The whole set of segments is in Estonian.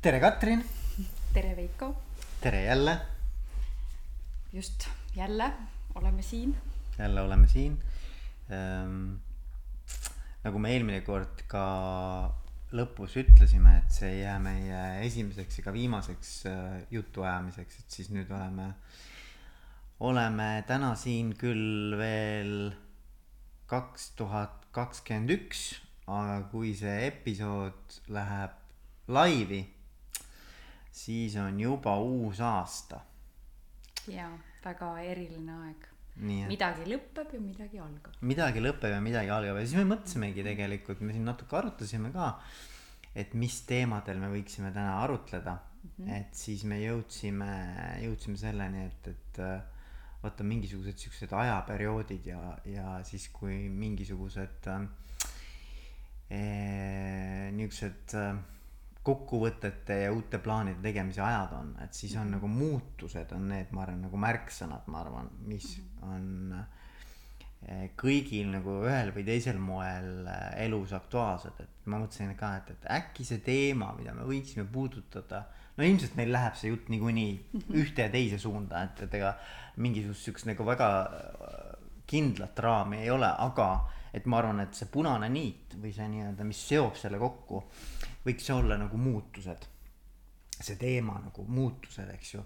tere, Katrin. tere, Veiko. tere jälle. just, jälle oleme siin. jälle oleme siin ähm,. nagu me eelmine kord ka lõpus ütlesime, et see ei jää meie esimeseks ega viimaseks äh, jutuajamiseks, et siis nüüd oleme, oleme täna siin küll veel kaks tuhat kakskümmend üks, aga kui see episood läheb laivi siis on juba uus aasta. jaa, väga eriline aeg. midagi lõpeb ja midagi algab. midagi lõpeb ja midagi algab ja siis me mõtlesimegi tegelikult, me siin natuke arutasime ka, et mis teemadel me võiksime täna arutleda mm. -hmm. et siis me jõudsime, jõudsime selleni, et, et äh, vaata mingisugused siuksed ajaperioodid ja, ja siis kui mingisugused äh, eh, niisugused äh, kokkuvõtete ja uute plaanide tegemise ajad on, et siis on -hmm. nagu muutused on need, ma arvan, nagu märksõnad, ma arvan, mis -hmm. on eh, kõigil nagu ühel või teisel moel eh, elus aktuaalsed, et ma mõtlesin ka, et, et äkki see teema, mida me võiksime puudutada, no ilmselt meil läheb see jutt niikuinii -hmm. ühte ja teise suunda, et, et ega mingisugust siukest nagu väga eh, kindlat raami ei ole, aga et ma arvan, et see punane niit või see nii-öelda, mis seob selle kokku võiks olla nagu muutused. see teema nagu muutused, eks ju,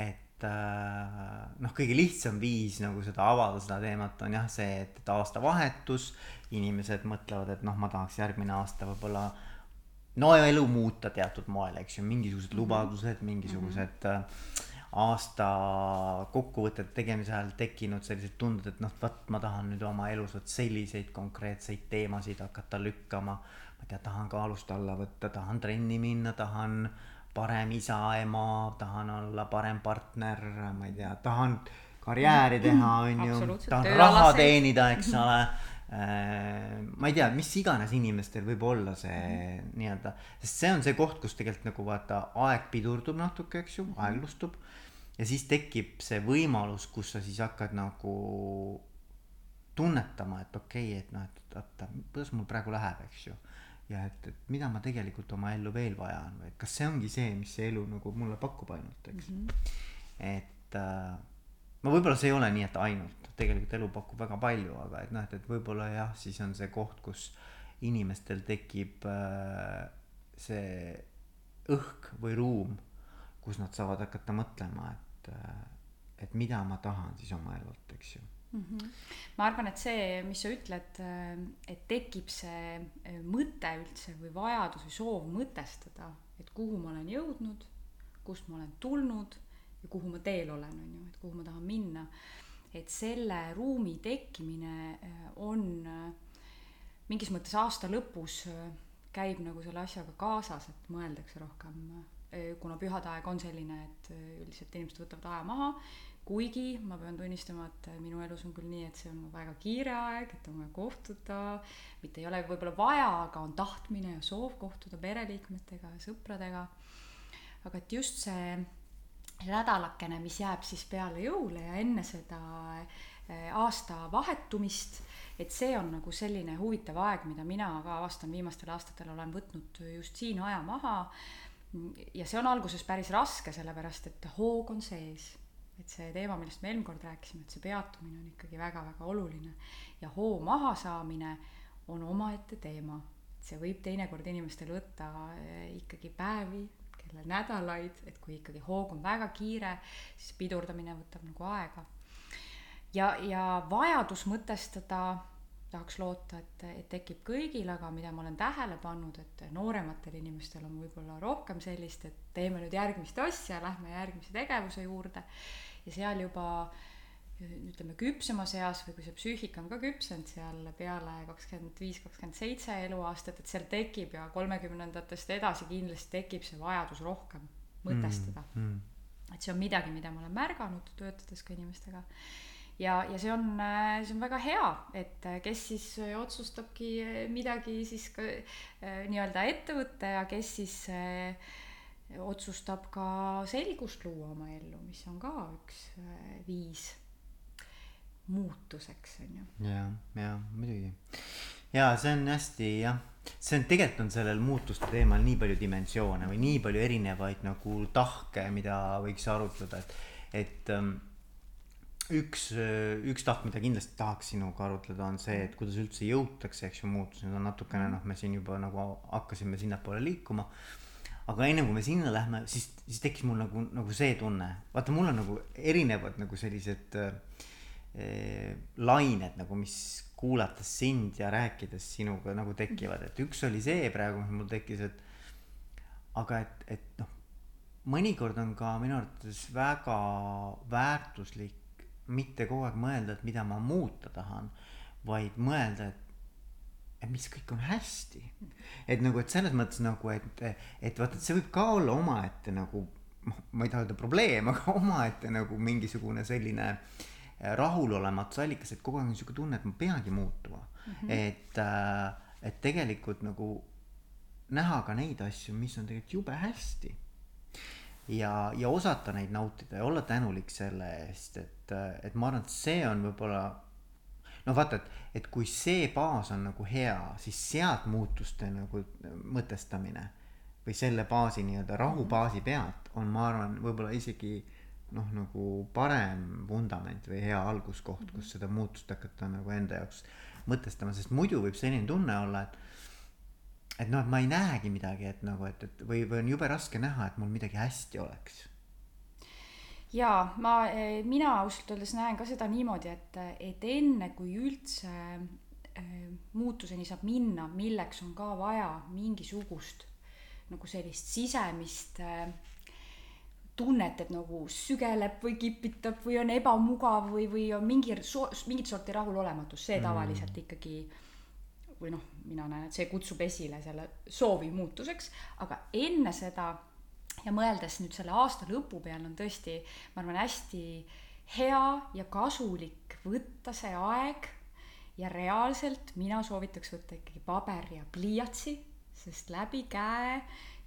et äh, noh, kõige lihtsam viis nagu seda avada, seda teemat on jah see, et, et aastavahetus, inimesed mõtlevad, et noh, ma tahaks järgmine aasta võib-olla no elu muuta teatud moel, eks ju, mingisugused mhm. lubadused, mingisugused mm -hmm aasta kokkuvõtete tegemise ajal tekkinud sellised tunded, et noh, vot ma tahan nüüd oma elus vot selliseid konkreetseid teemasid hakata lükkama ma ei tea, tahan kaalust alla võtta, tahan trenni minna, tahan parem isa, ema, tahan olla parem partner, ma ei tea, tahan karjääri teha, on ju, tahan raha teenida, eks ole. Äh, ma ei tea, mis iganes inimestel võib olla see nii-öelda, sest see on see koht, kus tegelikult nagu vaata, aeg pidurdub natuke, eks ju, aeglustub. ja siis tekib see võimalus, kus sa siis hakkad nagu tunnetama, et okei okay,, et noh, et oota, kuidas mul praegu läheb, eks ju ja et, et mida ma tegelikult oma ellu veel vajan või et kas see ongi see, mis see elu nagu mulle pakub ainult, eks mm. -hmm. et äh, no võib-olla see ei ole nii, et ainult, tegelikult elu pakub väga palju, aga et noh, et, et võib-olla jah, siis on see koht, kus inimestel tekib äh, see õhk või ruum, kus nad saavad hakata mõtlema, et äh,, et mida ma tahan siis oma elult, eks ju mm. -hmm. ma arvan, et see, mis sa ütled, äh, et tekib see äh, mõte üldse või vajadus või soov mõtestada, et kuhu ma olen jõudnud, kust ma olen tulnud ja kuhu ma teel olen, on ju, et kuhu ma tahan minna. et selle ruumi tekkimine äh, on mingis mõttes aasta lõpus käib nagu selle asjaga kaasas, et mõeldakse rohkem, kuna pühade aeg on selline, et üldiselt inimesed võtavad aja maha kuigi ma pean tunnistama, et minu elus on küll nii, et see on väga kiire aeg, et on vaja kohtuda, mitte ei ole võib-olla vaja, aga on tahtmine ja soov kohtuda pereliikmetega ja sõpradega. aga et just see nädalakene, mis jääb siis peale jõule ja enne seda eh, aasta vahetumist, et see on nagu selline huvitav aeg, mida mina ka avastan viimastel aastatel olen võtnud just siin aja maha. ja see on alguses päris raske, sellepärast et hoog on sees et see teema, millest me eelmine kord rääkisime, et see peatumine on ikkagi väga-väga oluline ja hoo mahasaamine on omaette teema. see võib teinekord inimestel võtta eh, ikkagi päevi, kelle nädalaid, et kui ikkagi hoog on väga kiire, siis pidurdamine võtab nagu aega. ja, ja vajadus mõtestada tahaks loota, et, et tekib kõigil, aga mida ma olen tähele pannud, et noorematel inimestel on võib-olla rohkem sellist, et teeme nüüd järgmist asja, lähme järgmise tegevuse juurde ja seal juba ütleme küpsemas eas või kui see psüühika on ka küpsenud seal peale kakskümmend viis, kakskümmend seitse eluaastat, et seal tekib ja kolmekümnendatest edasi kindlasti tekib see vajadus rohkem mõtestada mm,. Mm. et see on midagi, mida ma olen märganud, töötades ka inimestega. ja, ja see on, see on väga hea, et kes siis otsustabki midagi siis ka äh, nii-öelda ette võtta ja kes siis äh, otsustab ka selgust luua oma ellu, mis on ka üks äh, viis muutuseks, on ju. ja, ja muidugi. ja see on hästi jah, see on, tegelikult on sellel muutuste teemal nii palju dimensioone või nii palju erinevaid nagu tahke, mida võiks arutleda, et, et ähm, üks, üks tahk, mida kindlasti tahaks sinuga arutleda, on see, et kuidas üldse jõutakse, eks ju, muutuseni on natukene noh, me siin juba nagu hakkasime sinnapoole liikuma. Aga enne kui me sinna lähme, siis, siis tekkis mul nagu, nagu see tunne, vaata, mul on nagu erinevad nagu sellised äh, lained nagu, mis kuulates sind ja rääkides sinuga nagu tekivad, et üks oli see praegu, mis mul tekkis, et aga et, et noh, mõnikord on ka minu arvates väga väärtuslik mitte kogu aeg mõelda, et mida ma muuta tahan, vaid mõelda, et et mis kõik on hästi. et nagu, et selles mõttes nagu, et, et vaata, et see võib ka olla omaette nagu, noh, ma ei taha öelda probleem, aga omaette nagu mingisugune selline Äh, rahulolematuse allikas, et kogu aeg on sihuke tunne, et ma peangi muutuma mm. -hmm. et, äh, et tegelikult nagu näha ka neid asju, mis on tegelikult jube hästi. ja, ja osata neid nautida ja olla tänulik selle eest, et, äh, et ma arvan, et see on võib-olla noh, vaata, et, et kui see baas on nagu hea, siis sealt muutuste nagu mõtestamine või selle baasi nii-öelda rahubaasi pealt on, ma arvan, võib-olla isegi noh, nagu parem vundament või hea alguskoht, kus mhm. seda muutust hakata nagu enda jaoks mõtestama, sest muidu võib selline tunne olla, et et noh, et ma ei näegi midagi, et nagu, et, et või, või on jube raske näha, et mul midagi hästi oleks. Jaa, ma, eh, mina ausalt öeldes näen ka seda niimoodi, et, et enne kui üldse äh, muutuseni saab minna, milleks on ka vaja mingisugust nagu sellist sisemist äh, tunnet, et nagu sügeleb või kipitab või on ebamugav või, või on mingi so-, mingit sorti rahulolematus, see mm. tavaliselt ikkagi või noh, mina näen, et see kutsub esile selle soovi muutuseks, aga enne seda ja mõeldes nüüd selle aasta lõpu peale on tõesti, ma arvan, hästi hea ja kasulik võtta see aeg ja reaalselt mina soovitaks võtta ikkagi paber ja pliiatsi, sest läbi käe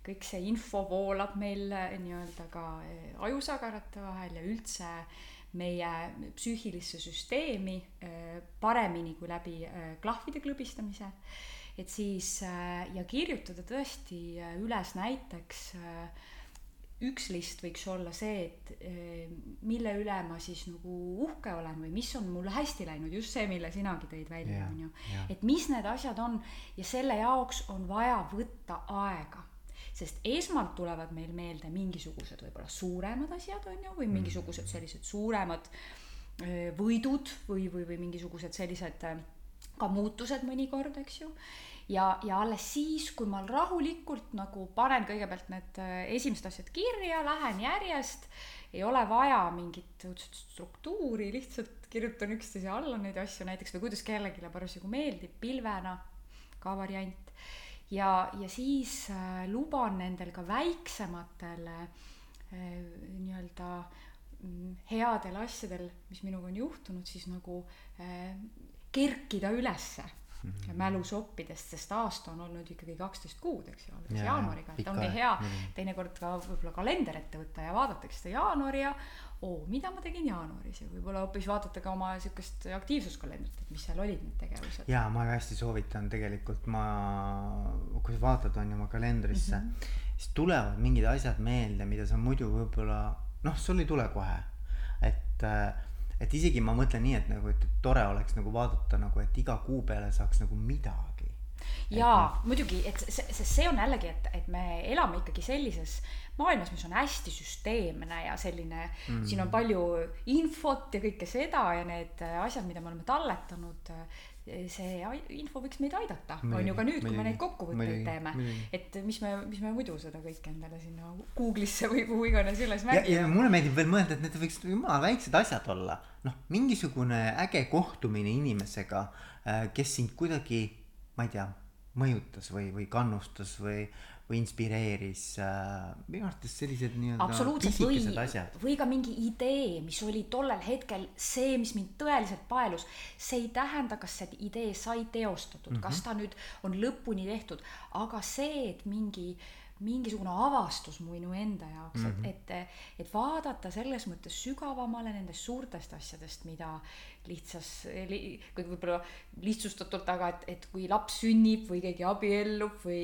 kõik see info voolab meil eh, nii-öelda ka eh, ajusagarate vahel ja üldse meie psüühilisse süsteemi eh, paremini kui läbi klahvide klõbistamise. et siis ja kirjutada tõesti üles näiteks üks list võiks olla see, et mille üle ma siis nagu uhke olen või mis on mul hästi läinud, just see, mille sinagi tõid välja, on ju. et mis need asjad on ja selle jaoks on vaja võtta aega sest esmalt tulevad meil meelde mingisugused võib-olla suuremad asjad, on ju, või mm. mingisugused sellised suuremad võidud või, või, või mingisugused sellised ka muutused mõnikord, eks ju. Ja, ja alles siis, kui ma rahulikult nagu panen kõigepealt need esimesed asjad kirja, lähen järjest, ei ole vaja mingit struktuuri, lihtsalt kirjutan üksteise alla neid asju näiteks või kuidas kellelegi parasjagu meeldib, pilvena ka variant. Ja, ja siis äh, luban nendel ka väiksematel äh, nii-öelda mm, headel asjadel, mis minuga on juhtunud, siis nagu äh, kerkida ülesse mm -hmm. mälusoppidest, sest aasta on olnud ikkagi kaksteist kuud, eks ju, alles jaanuariga, et ongi hea mm -hmm. teinekord ka võib-olla kalender ette võtta ja vaadatakse seda jaanuari ja oo, mida ma tegin jaanuaris ja võib-olla hoopis vaadata ka oma sihukest aktiivsuskalendrit, et mis seal olid need tegevused. jaa, ma hästi soovitan tegelikult, ma, kui sa vaatad on ju oma kalendrisse mm, -hmm. siis tulevad mingid asjad meelde, mida sa muidu võib-olla noh, sul ei tule kohe. et, et isegi ma mõtlen nii, et nagu, et tore oleks nagu vaadata nagu, et iga kuu peale saaks nagu midagi jaa, muidugi, et see, see, see on jällegi, et, et me elame ikkagi sellises maailmas, mis on hästi süsteemne ja selline mm., siin on palju infot ja kõike seda ja need asjad, mida me oleme talletanud, see info võiks meid aidata, on ju ka nüüd, kui me neid kokkuvõtteid teeme. et mis me, mis me muidu seda kõike endale sinna Google'isse või kuhu iganes üles mängime. ja mulle meeldib veel mõelda, et need võiks jumala väiksed asjad olla. noh, mingisugune äge kohtumine inimesega, äh, kes sind kuidagi, ma ei tea, mõjutas või, või kannustas või või inspireeris äh, minu arvates sellised nii-öelda pisikesed asjad. või ka mingi idee, mis oli tollel hetkel see, mis mind tõeliselt paelus. see ei tähenda, kas see idee sai teostatud mm, -hmm. kas ta nüüd on lõpuni tehtud, aga see, et mingi mingisugune avastus minu enda jaoks mm, Mhm. -hmm. et, et, et vaadata selles mõttes sügavamale nendest suurtest asjadest, mida lihtsas li,, kui võib-olla lihtsustatult, aga et, et kui laps sünnib või keegi abiellub või,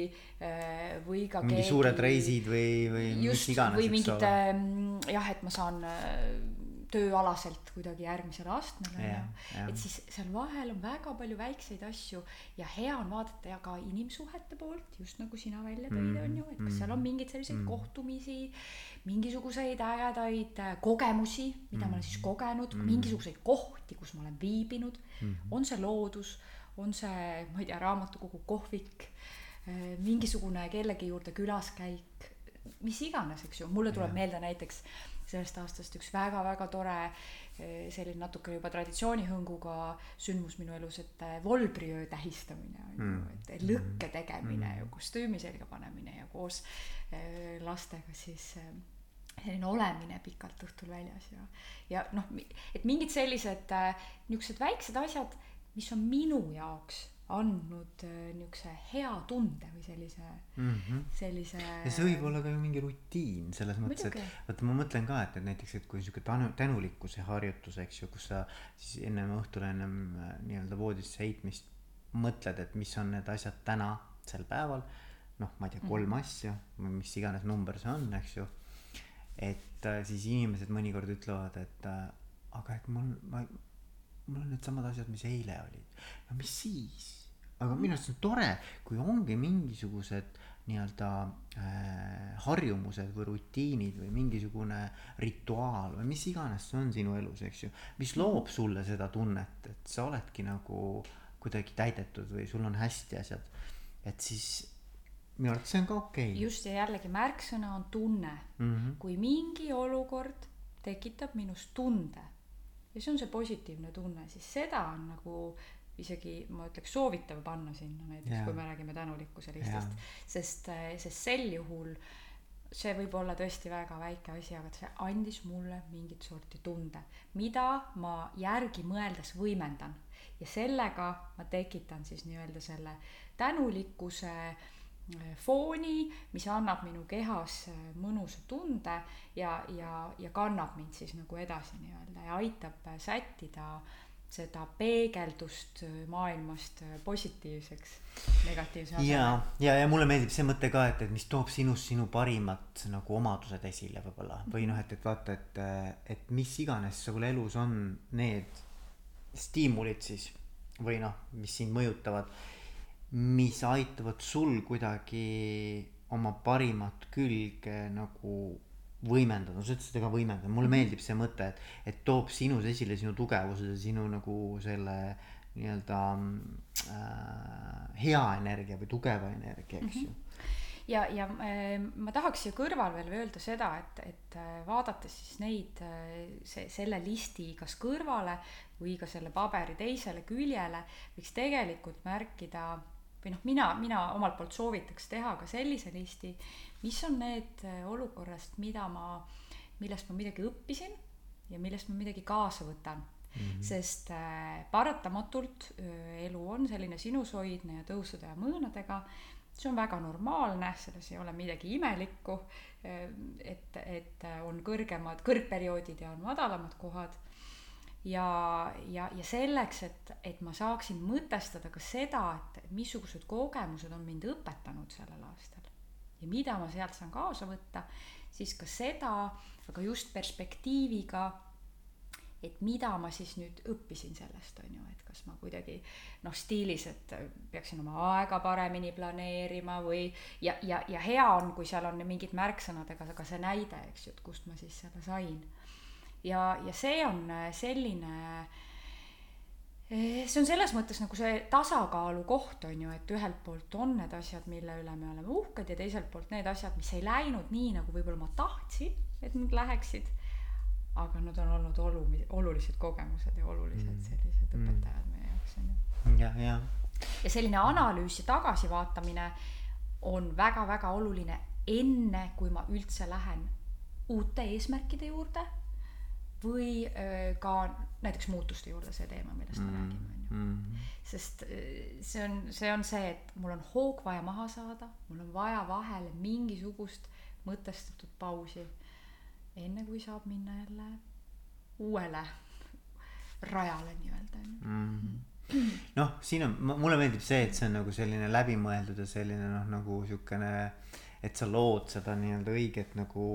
või ka mingi keegi, suured reisid või, või mis just, iganes, või mingid äh, jah, et ma saan äh, tööalaselt kuidagi järgmisele astmele onju jah. et siis seal vahel on väga palju väikseid asju ja hea on vaadata ja ka inimsuhete poolt just nagu sina välja tõid Mhm, onju et kas seal on mingeid selliseid mhm. kohtumisi mingisuguseid ägedaid äh, kogemusi mida ma olen siis kogenud Mhm. mingisuguseid kohti kus ma olen viibinud Mhm. on see loodus on see ma ei tea raamatukogu kohvik äh, mingisugune kellegi juurde külaskäik mis iganes eks ju mulle tuleb Jah. meelde näiteks sellest aastast üks väga-väga tore eh, selline natuke juba traditsioonihõnguga sündmus minu elus et eh, volbriöö tähistamine on ju Mm. et lõkke tegemine Mm. ja kostüümi selga panemine ja koos eh, lastega siis selline olemine pikalt õhtul väljas ja ja noh et mingid sellised niisugused väiksed asjad mis on minu jaoks andnud äh, niisuguse hea tunde või sellise Mhm. sellise ja see võib olla ka ju mingi rutiin selles mõttes, et vaata ma mõtlen ka, et, et näiteks, et kui sihuke tänu, tänulikkuse harjutus, eks ju, kus sa siis ennem õhtul ennem äh, nii-öelda voodisse heitmist mõtled, et mis on need asjad täna sel päeval. noh, ma ei tea, kolm asja või mis iganes number see on, eks ju. et äh, siis inimesed mõnikord ütlevad, et äh, aga et mul, ma, mul on needsamad asjad, mis eile olid. no mis siis? Aga minu arust see on tore, kui ongi mingisugused nii-öelda äh, harjumused või rutiinid või mingisugune rituaal või mis iganes see on sinu elus, eks ju, mis loob sulle seda tunnet, et sa oledki nagu kuidagi täidetud või sul on hästi asjad, et siis minu arvates see on ka okei okay.. just ja jällegi märksõna on tunne Mm -hmm. kui mingi olukord tekitab minus tunde ja see on see positiivne tunne siis seda on nagu isegi ma ütleks soovitav panna sinna näiteks kui me räägime tänulikkuse listist sest sest sel juhul see võib olla tõesti väga väike asi aga see andis mulle mingit sorti tunde mida ma järgi mõeldes võimendan. Ja sellega ma tekitan siis nii-öelda selle tänulikkuse äh, fooni, mis annab minu kehas äh, mõnusa tunde ja, ja, ja kannab mind siis nagu edasi nii-öelda ja aitab äh, sättida seda peegeldust maailmast positiivseks negatiivse ja, ja, ja mulle meeldib see mõte ka, et, et mis toob sinust sinu parimad nagu omadused esile võib-olla. Või noh, et, et vaata, et, et mis iganes sul elus on need stiimulid siis või noh, mis sind mõjutavad, mis aitavad sul kuidagi oma parimat külge nagu võimendada, sa ütlesid ka võimendada, mulle meeldib see mõte, et, et toob sinus esile sinu tugevused ja sinu nagu selle nii-öelda äh, hea energia või tugeva energia, eks ju. ja, ja äh, ma tahaks siia kõrval veel öelda seda, et, et äh, vaadates siis neid, see, selle listi kas kõrvale või ka selle paberi teisele küljele, võiks tegelikult märkida või noh, mina, mina omalt poolt soovitaks teha ka sellise listi, mis on need äh, olukorrast, mida ma, millest ma midagi õppisin ja millest ma midagi kaasa võtan Mm -hmm. sest äh, paratamatult äh, elu on selline sinusoidne ja tõusude ja mõõnadega see on väga normaalne, selles ei ole midagi imelikku, et, et on kõrgemad kõrgperioodid ja on madalamad kohad. ja, ja, ja selleks, et, et ma saaksin mõtestada ka seda, et missugused kogemused on mind õpetanud sellel aastal ja mida ma sealt saan kaasa võtta, siis ka seda, aga just perspektiiviga et mida ma siis nüüd õppisin sellest, on ju, et kas ma kuidagi noh, stiilis, et peaksin oma aega paremini planeerima või ja, ja, ja hea on, kui seal on mingid märksõnad, ega ka see näide, eks ju, et kust ma siis selle sain. ja, ja see on selline, see on selles mõttes nagu see tasakaalu koht, on ju, et ühelt poolt on need asjad, mille üle me oleme uhked ja teiselt poolt need asjad, mis ei läinud nii, nagu võib-olla ma tahtsin, et nad läheksid aga nad on olnud olu-, olulised kogemused ja olulised mm. sellised õpetajad mm. meie jaoks on ju. ja, ja. ja selline analüüs ja tagasivaatamine on väga-väga oluline enne, kui ma üldse lähen uute eesmärkide juurde või ka näiteks muutuste juurde see teema, millest me räägime, on ju. sest öö, see on, see on see, et mul on hoog vaja maha saada, mul on vaja vahele mingisugust mõtestatud pausi, enne kui saab minna jälle uuele rajale nii-öelda, on ju. Noh, siin on, mulle meeldib see, et see on nagu selline läbimõeldud ja selline noh, nagu siukene, et sa lood seda nii-öelda õiget nagu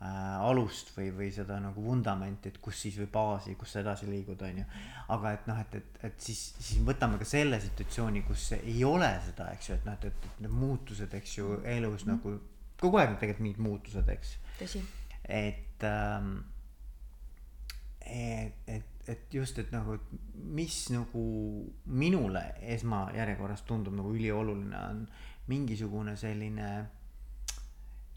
alust või, või seda nagu vundamenti, et kus siis või baasi, kus sa edasi liigud, on ju. aga et noh, et, et, et siis, siis võtame ka selle situatsiooni, kus ei ole seda, eks ju, et noh, et, et, et need muutused, eks ju, elus mm. nagu kogu aeg on tegelikult mingid muutused, eks. tõsi. et ähm,, et, et, et just, et nagu, et mis nagu minule esmajärjekorras tundub nagu ülioluline, on mingisugune selline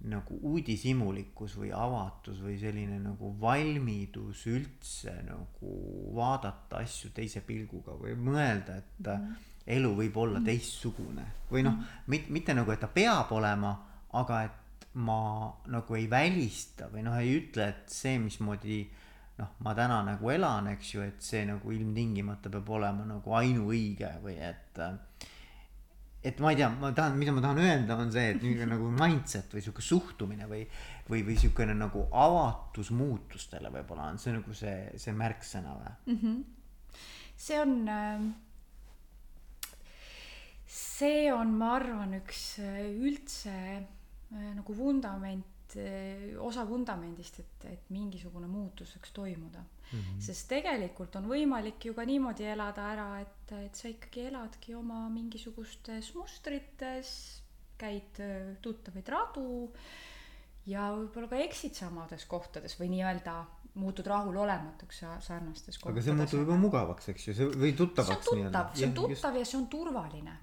nagu uudishimulikkus või avatus või selline nagu valmidus üldse nagu vaadata asju teise pilguga või mõelda, et mm. elu võib olla mm. teistsugune või noh, mitte, mitte nagu, et ta peab olema, aga et ma nagu ei välista või noh, ei ütle, et see, mismoodi noh, ma täna nagu elan, eks ju, et see nagu ilmtingimata peab olema nagu ainuõige või et äh, et ma ei tea, ma tahan, mida ma tahan öelda, on see, et niisugune nagu mindset või sihuke suhtumine või, või, või siukene nagu avatus muutustele võib-olla on see nagu see, see märksõna või mm? -hmm. see on, ähm, see on, ma arvan, üks äh, üldse äh, nagu vundament, äh, osa vundamendist, et, et mingisugune muutus saaks toimuda Mm -hmm. sest tegelikult on võimalik ju ka niimoodi elada ära, et, et sa ikkagi eladki oma mingisugustes mustrites, käid äh, tuttavaid radu ja võib-olla ka eksid samades kohtades või nii-öelda muutud rahulolematuks sarnastes kohtades. aga see muutub juba mugavaks, eks ju, see või tuttavaks see on tuttav, see on tuttav ja see on turvaline.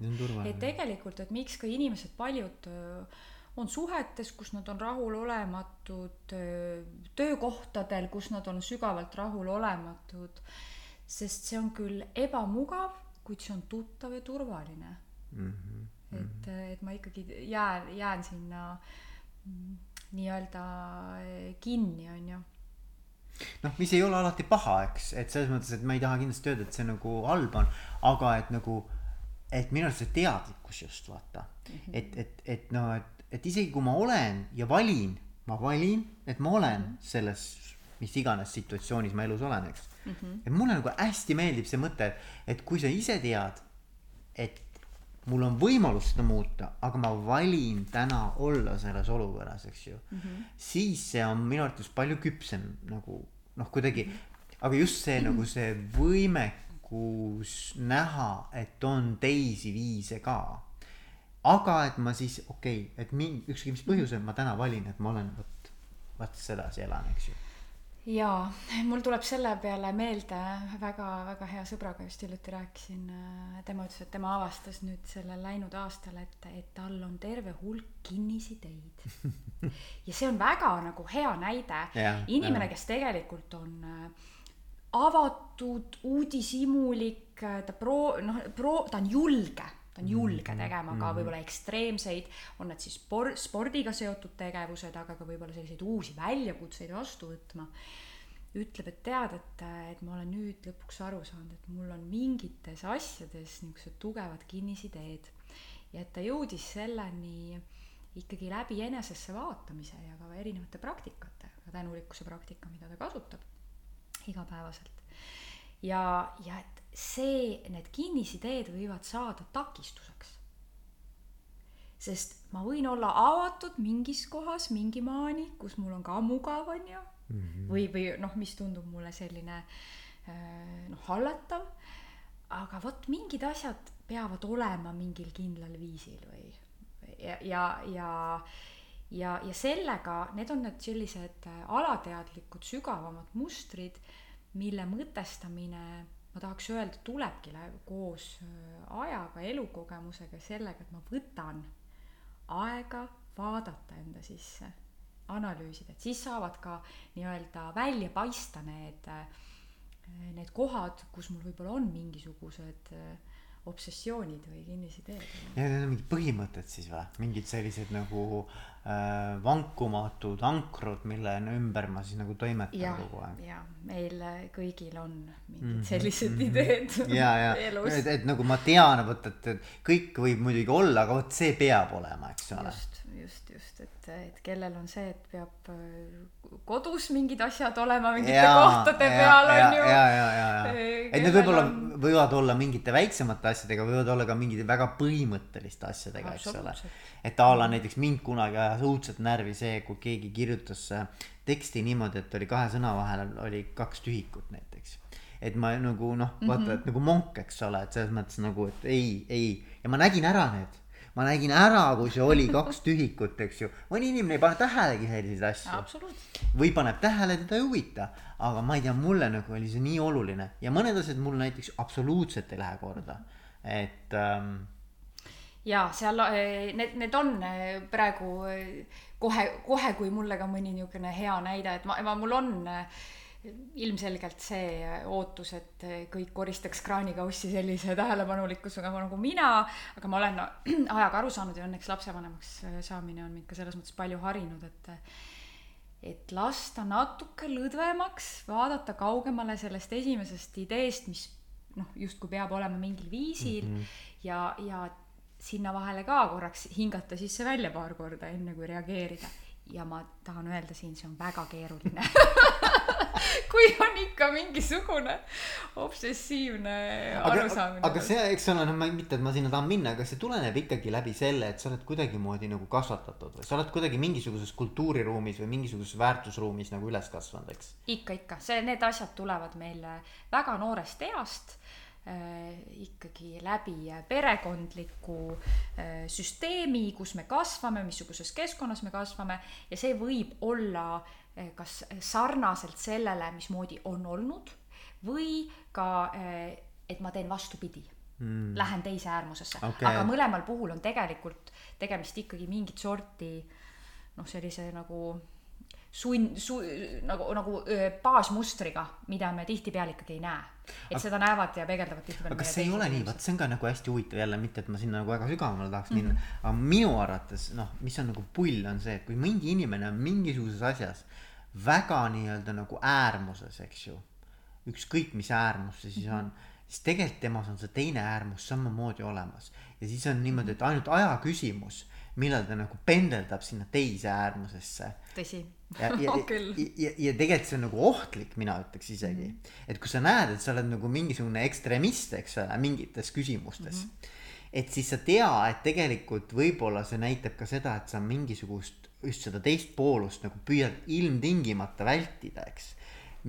et tegelikult, et miks ka inimesed paljud äh, on suhetes, kus nad on rahulolematud, töökohtadel, kus nad on sügavalt rahulolematud, sest see on küll ebamugav, kuid see on tuttav ja turvaline mm. -hmm. et, et ma ikkagi jään, jään sinna mm, nii-öelda kinni, on ju noh, mis ei ole alati paha, eks, et selles mõttes, et ma ei taha kindlasti öelda, et see nagu halb on, aga et nagu, et minu arust see teadlikkus just vaata mm, -hmm. et, et, et noh, et et isegi kui ma olen ja valin, ma valin, et ma olen -hmm. selles mis iganes situatsioonis ma elus olen, eks mm. -hmm. et mulle nagu hästi meeldib see mõte, et kui sa ise tead, et mul on võimalus seda muuta, aga ma valin täna olla selles olukorras, eks ju mm. -hmm. siis see on minu arvates palju küpsem nagu noh, kuidagi -hmm. aga just see mm -hmm. nagu see võimekus näha, et on teisi viise ka aga et ma siis okei okay,, et min-, ükskõik mis põhjusel ma täna valin, et ma olen vot, vot sedasi elan, eks ju. jaa, mul tuleb selle peale meelde väga-väga hea sõbraga just hiljuti rääkisin. tema ütles, et tema avastas nüüd sellel läinud aastal, et, et tal on terve hulk kinnisideid. ja see on väga nagu hea näide. inimene, kes tegelikult on äh, avatud, uudishimulik, ta pro-, noh, pro-, ta on julge ta on julge mm-hmm. tegema ka mm-hmm. võib-olla ekstreemseid, on need siis spor-, spordiga seotud tegevused, aga ka võib-olla selliseid uusi väljakutseid vastu võtma. ütleb, et tead, et, et ma olen nüüd lõpuks aru saanud, et mul on mingites asjades niisugused tugevad kinnisideed. ja et ta jõudis selleni ikkagi läbi enesesse vaatamise ja ka erinevate praktikate, ka tänulikkuse praktika, mida ta kasutab igapäevaselt. ja, ja et see, need kinnisideed võivad saada takistuseks. sest ma võin olla avatud mingis kohas mingi maani, kus mul on ka mugav, on ju mm, -hmm. või, või noh, mis tundub mulle selline äh, noh, hallatav, aga vot mingid asjad peavad olema mingil kindlal viisil või ja, ja, ja ja, ja sellega, need on need sellised äh, alateadlikud sügavamad mustrid, mille mõtestamine ma tahaks öelda, tulebki koos ajaga, elukogemusega, sellega, et ma võtan aega vaadata enda sisse, analüüsida, et siis saavad ka nii-öelda välja paista need, need kohad, kus mul võib-olla on mingisugused äh, obsessioonid või kinnisideed. ja need on mingid põhimõtted siis või, mingid sellised nagu äh, vankumatud ankrud, mille ümber ma siis nagu toimetan kogu aeg. ja meil kõigil on mingid mm -hmm, sellised mm -hmm. ideed ja, ja, et, et nagu ma tean, vot, et, et kõik võib muidugi olla, aga vot see peab olema, eks ole. just, just, just, et, et kellel on see, et peab äh, kodus mingid asjad olema mingite ja, kohtade ja, peal on ju. ja, ja, ja, ja, et need võib-olla on... võivad olla mingite väiksemate asjadega, võivad olla ka mingite väga põhimõtteliste asjadega, eks ole. et a la näiteks mind kunagi ajas õudselt närvi see, kui keegi kirjutas teksti niimoodi, et oli kahe sõna vahel oli kaks tühikut näiteks et ma nagu noh, vaata mm, -hmm. et nagu monk, eks ole, et selles mõttes nagu, et ei, ei ja ma nägin ära need ma nägin ära, kui see oli kaks tühikut, eks ju. mõni inimene ei pane tähelegi selliseid asju. või paneb tähele, teda ei huvita. aga ma ei tea, mulle nagu oli see nii oluline ja mõned asjad mul näiteks absoluutselt ei lähe korda, et ähm, ja seal eh, need, need on eh, praegu eh, kohe, kohe, kui mulle ka mõni niisugune hea näide, et ma, ma, mul on äh, ilmselgelt see ootus, et kõik koristaks kraanikaussi sellise tähelepanulikkusega nagu mina, aga ma olen no, ajaga aru saanud ja õnneks lapsevanemaks saamine on mind ka selles mõttes palju harinud, et et lasta natuke lõdvemaks, vaadata kaugemale sellest esimesest ideest, mis noh, justkui peab olema mingil viisil mm -hmm. ja, ja sinna vahele ka korraks hingata sisse välja paar korda, enne kui reageerida. ja ma tahan öelda siin, see on väga keeruline kui on ikka mingisugune obsessiivne arusaamine. aga see, eks ole, noh, ma mitte, et ma sinna tahan minna, aga see tuleneb ikkagi läbi selle, et sa oled kuidagimoodi nagu kasvatatud või sa oled kuidagi mingisuguses kultuuriruumis või mingisuguses väärtusruumis nagu üles kasvanud, eks? ikka, ikka, see, need asjad tulevad meil väga noorest east äh, ikkagi läbi perekondliku äh, süsteemi, kus me kasvame, missuguses keskkonnas me kasvame ja see võib olla äh, kas sarnaselt sellele, mismoodi on olnud või ka, eh, et ma teen vastupidi. Mm.. Lähen teise äärmusesse. Okay., aga mõlemal puhul on tegelikult tegemist ikkagi mingit sorti noh, sellise nagu sund, su-, nagu, nagu baasmustriga, mida me tihtipeale ikkagi ei näe. et aga, seda näevad ja peegeldavad tihtipeale. aga kas see ei ole nii, vot see on ka nagu hästi huvitav jälle, mitte et ma sinna nagu väga sügavamale tahaks minna mm, -hmm. aga minu arvates noh, mis on nagu pull, on see, et kui mingi inimene on mingisuguses asjas väga nii-öelda nagu äärmuses, eks ju. ükskõik, mis äärmus see siis on, siis tegelikult temas on see teine äärmus samamoodi olemas. ja siis on niimoodi, et ainult aja küsimus millal ta nagu pendeldab sinna teise äärmusesse. tõsi. ja, ja, ja, ja, ja tegelikult see on nagu ohtlik, mina ütleks isegi mm. -hmm. et kui sa näed, et sa oled nagu mingisugune ekstremist, eks ole, mingites küsimustes mm. -hmm. et siis sa tea, et tegelikult võib-olla see näitab ka seda, et sa mingisugust just seda teist poolust nagu püüad ilmtingimata vältida, eks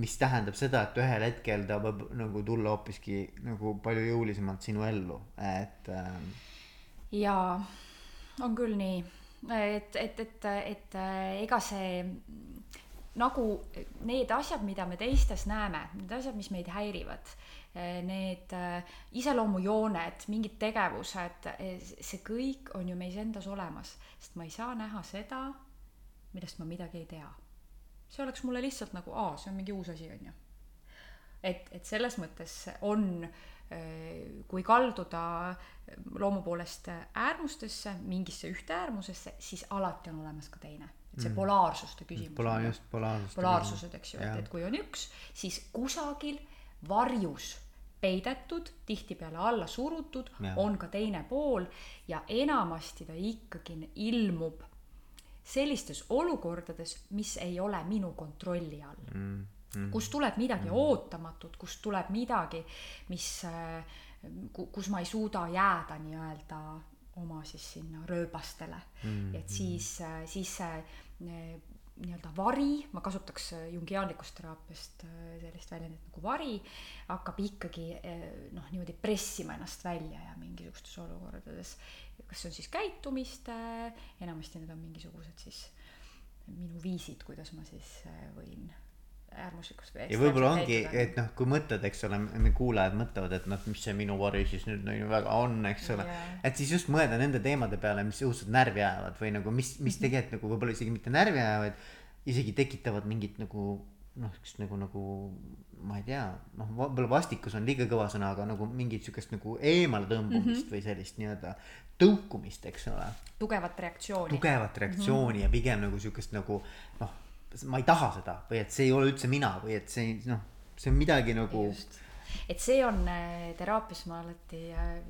mis tähendab seda, et ühel hetkel ta võib nagu tulla hoopiski nagu palju jõulisemalt sinu ellu, et ähm.... jaa on küll nii, et, et, et, et ega see nagu need asjad, mida me teistes näeme, need asjad, mis meid häirivad, need iseloomujooned, mingid tegevused, see kõik on ju meis endas olemas, sest ma ei saa näha seda, millest ma midagi ei tea. See oleks mulle lihtsalt nagu, aa, see on mingi uus asi, on ju. et, et selles mõttes on Äh, kui kalduda loomu poolest äärmustesse, mingisse ühte äärmusesse, siis alati on olemas ka teine. et see mm. polaarsuste küsimus. Pola-, just, polaarsuste. polaarsused, eks ju, et, et kui on üks, siis kusagil varjus peidetud, tihtipeale alla surutud, on ka teine pool ja enamasti ta ikkagi ilmub sellistes olukordades, mis ei ole minu kontrolli all mm mm. kust tuleb midagi mm. ootamatut, kust tuleb midagi, mis, äh, kus ma ei suuda jääda nii-öelda oma siis sinna rööbastele mm.. et siis, äh, siis see äh, nii-öelda vari, ma kasutaks jungiaanlikust teraapiast sellist väljendit nagu vari, hakkab ikkagi noh, niimoodi pressima ennast välja ja mingisugustes olukordades, kas see on siis käitumiste, enamasti need on mingisugused siis minu viisid, kuidas ma siis võin äärmuslikust ja võib-olla ongi, et noh, kui mõtled, eks ole, kuulajad mõtlevad, et noh, mis see minu vari siis nüüd nagu väga on, eks ole. Yeah.. et siis just mõelda nende teemade peale, mis õudselt närvi ajavad või nagu mis, mis mhm. tegelikult nagu võib-olla isegi mitte närvi ajavad, isegi tekitavad mingit nagu noh, sihukest nagu, nagu ma ei tea, noh, võib-olla vastikus on liiga kõva sõna, aga nagu mingit sihukest nagu eemale tõmbumist mm -hmm. või sellist nii-öelda tõukumist, eks ole. tugevat reaktsiooni. tugevat reaktsiooni mm -hmm. ja pigem nagu sihukest nagu noh, ma ei taha seda või et see ei ole üldse mina või et see noh, see on midagi nagu. et see on äh, teraapias ma alati, äh,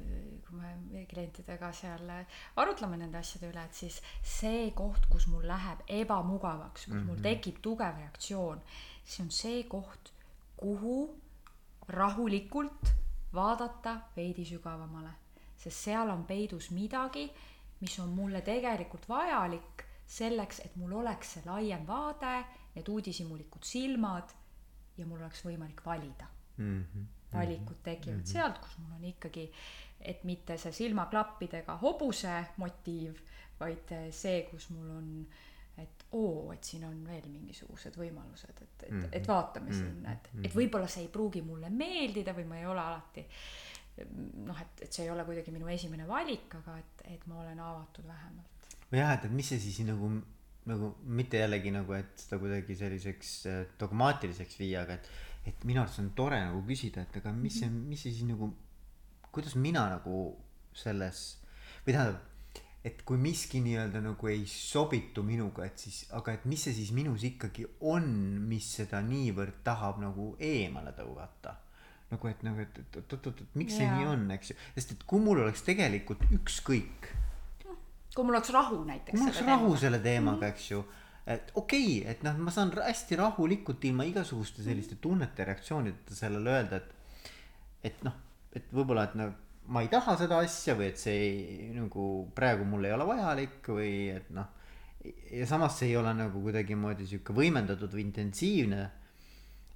kui me klientidega seal äh, arutleme nende asjade üle, et siis see koht, kus mul läheb ebamugavaks, kus mm -hmm. mul mhm. tekib tugev reaktsioon see on see koht, kuhu rahulikult vaadata veidi sügavamale, sest seal on peidus midagi, mis on mulle tegelikult vajalik selleks, et mul oleks see laiem vaade, need uudishimulikud silmad ja mul oleks võimalik valida mm. -hmm. valikud tekivad mm -hmm. sealt, kus mul on ikkagi, et mitte see silmaklappidega hobuse motiiv, vaid see, kus mul on äh, et oo, et siin on veel mingisugused võimalused, et, et mm, -hmm. et vaatame mm -hmm. sinna, et, et mhm. võib-olla see ei pruugi mulle meeldida või ma ei ole alati noh, et, et see ei ole kuidagi minu esimene valik, aga et, et ma olen avatud vähemalt. jah, et, et mis see siis nagu, nagu mitte jällegi nagu, et seda kuidagi selliseks äh, dogmaatiliseks viia, aga et, et minu arust on tore nagu küsida, et aga mis see, mis see siis nagu, kuidas mina nagu selles või tähendab et kui miski nii-öelda nagu ei sobitu minuga, et siis, aga et mis see siis minus ikkagi on, mis seda niivõrd tahab nagu eemale tõugata. nagu et nagu, et, et oot-oot-oot, et miks yeah. see nii on, eks ju, sest et kui mul oleks tegelikult ükskõik. kui mul oleks rahu näiteks. mul oleks rahu teemaga. selle teemaga, eks ju et okei okay,, et noh, ma saan hästi rahulikult ilma igasuguste selliste tunnete, reaktsioonideta sellele öelda, et, et noh, et võib-olla, et noh ma ei taha seda asja või et see ei, nagu praegu mul ei ole vajalik või et noh. ja samas see ei ole nagu kuidagimoodi sihuke võimendatud või intensiivne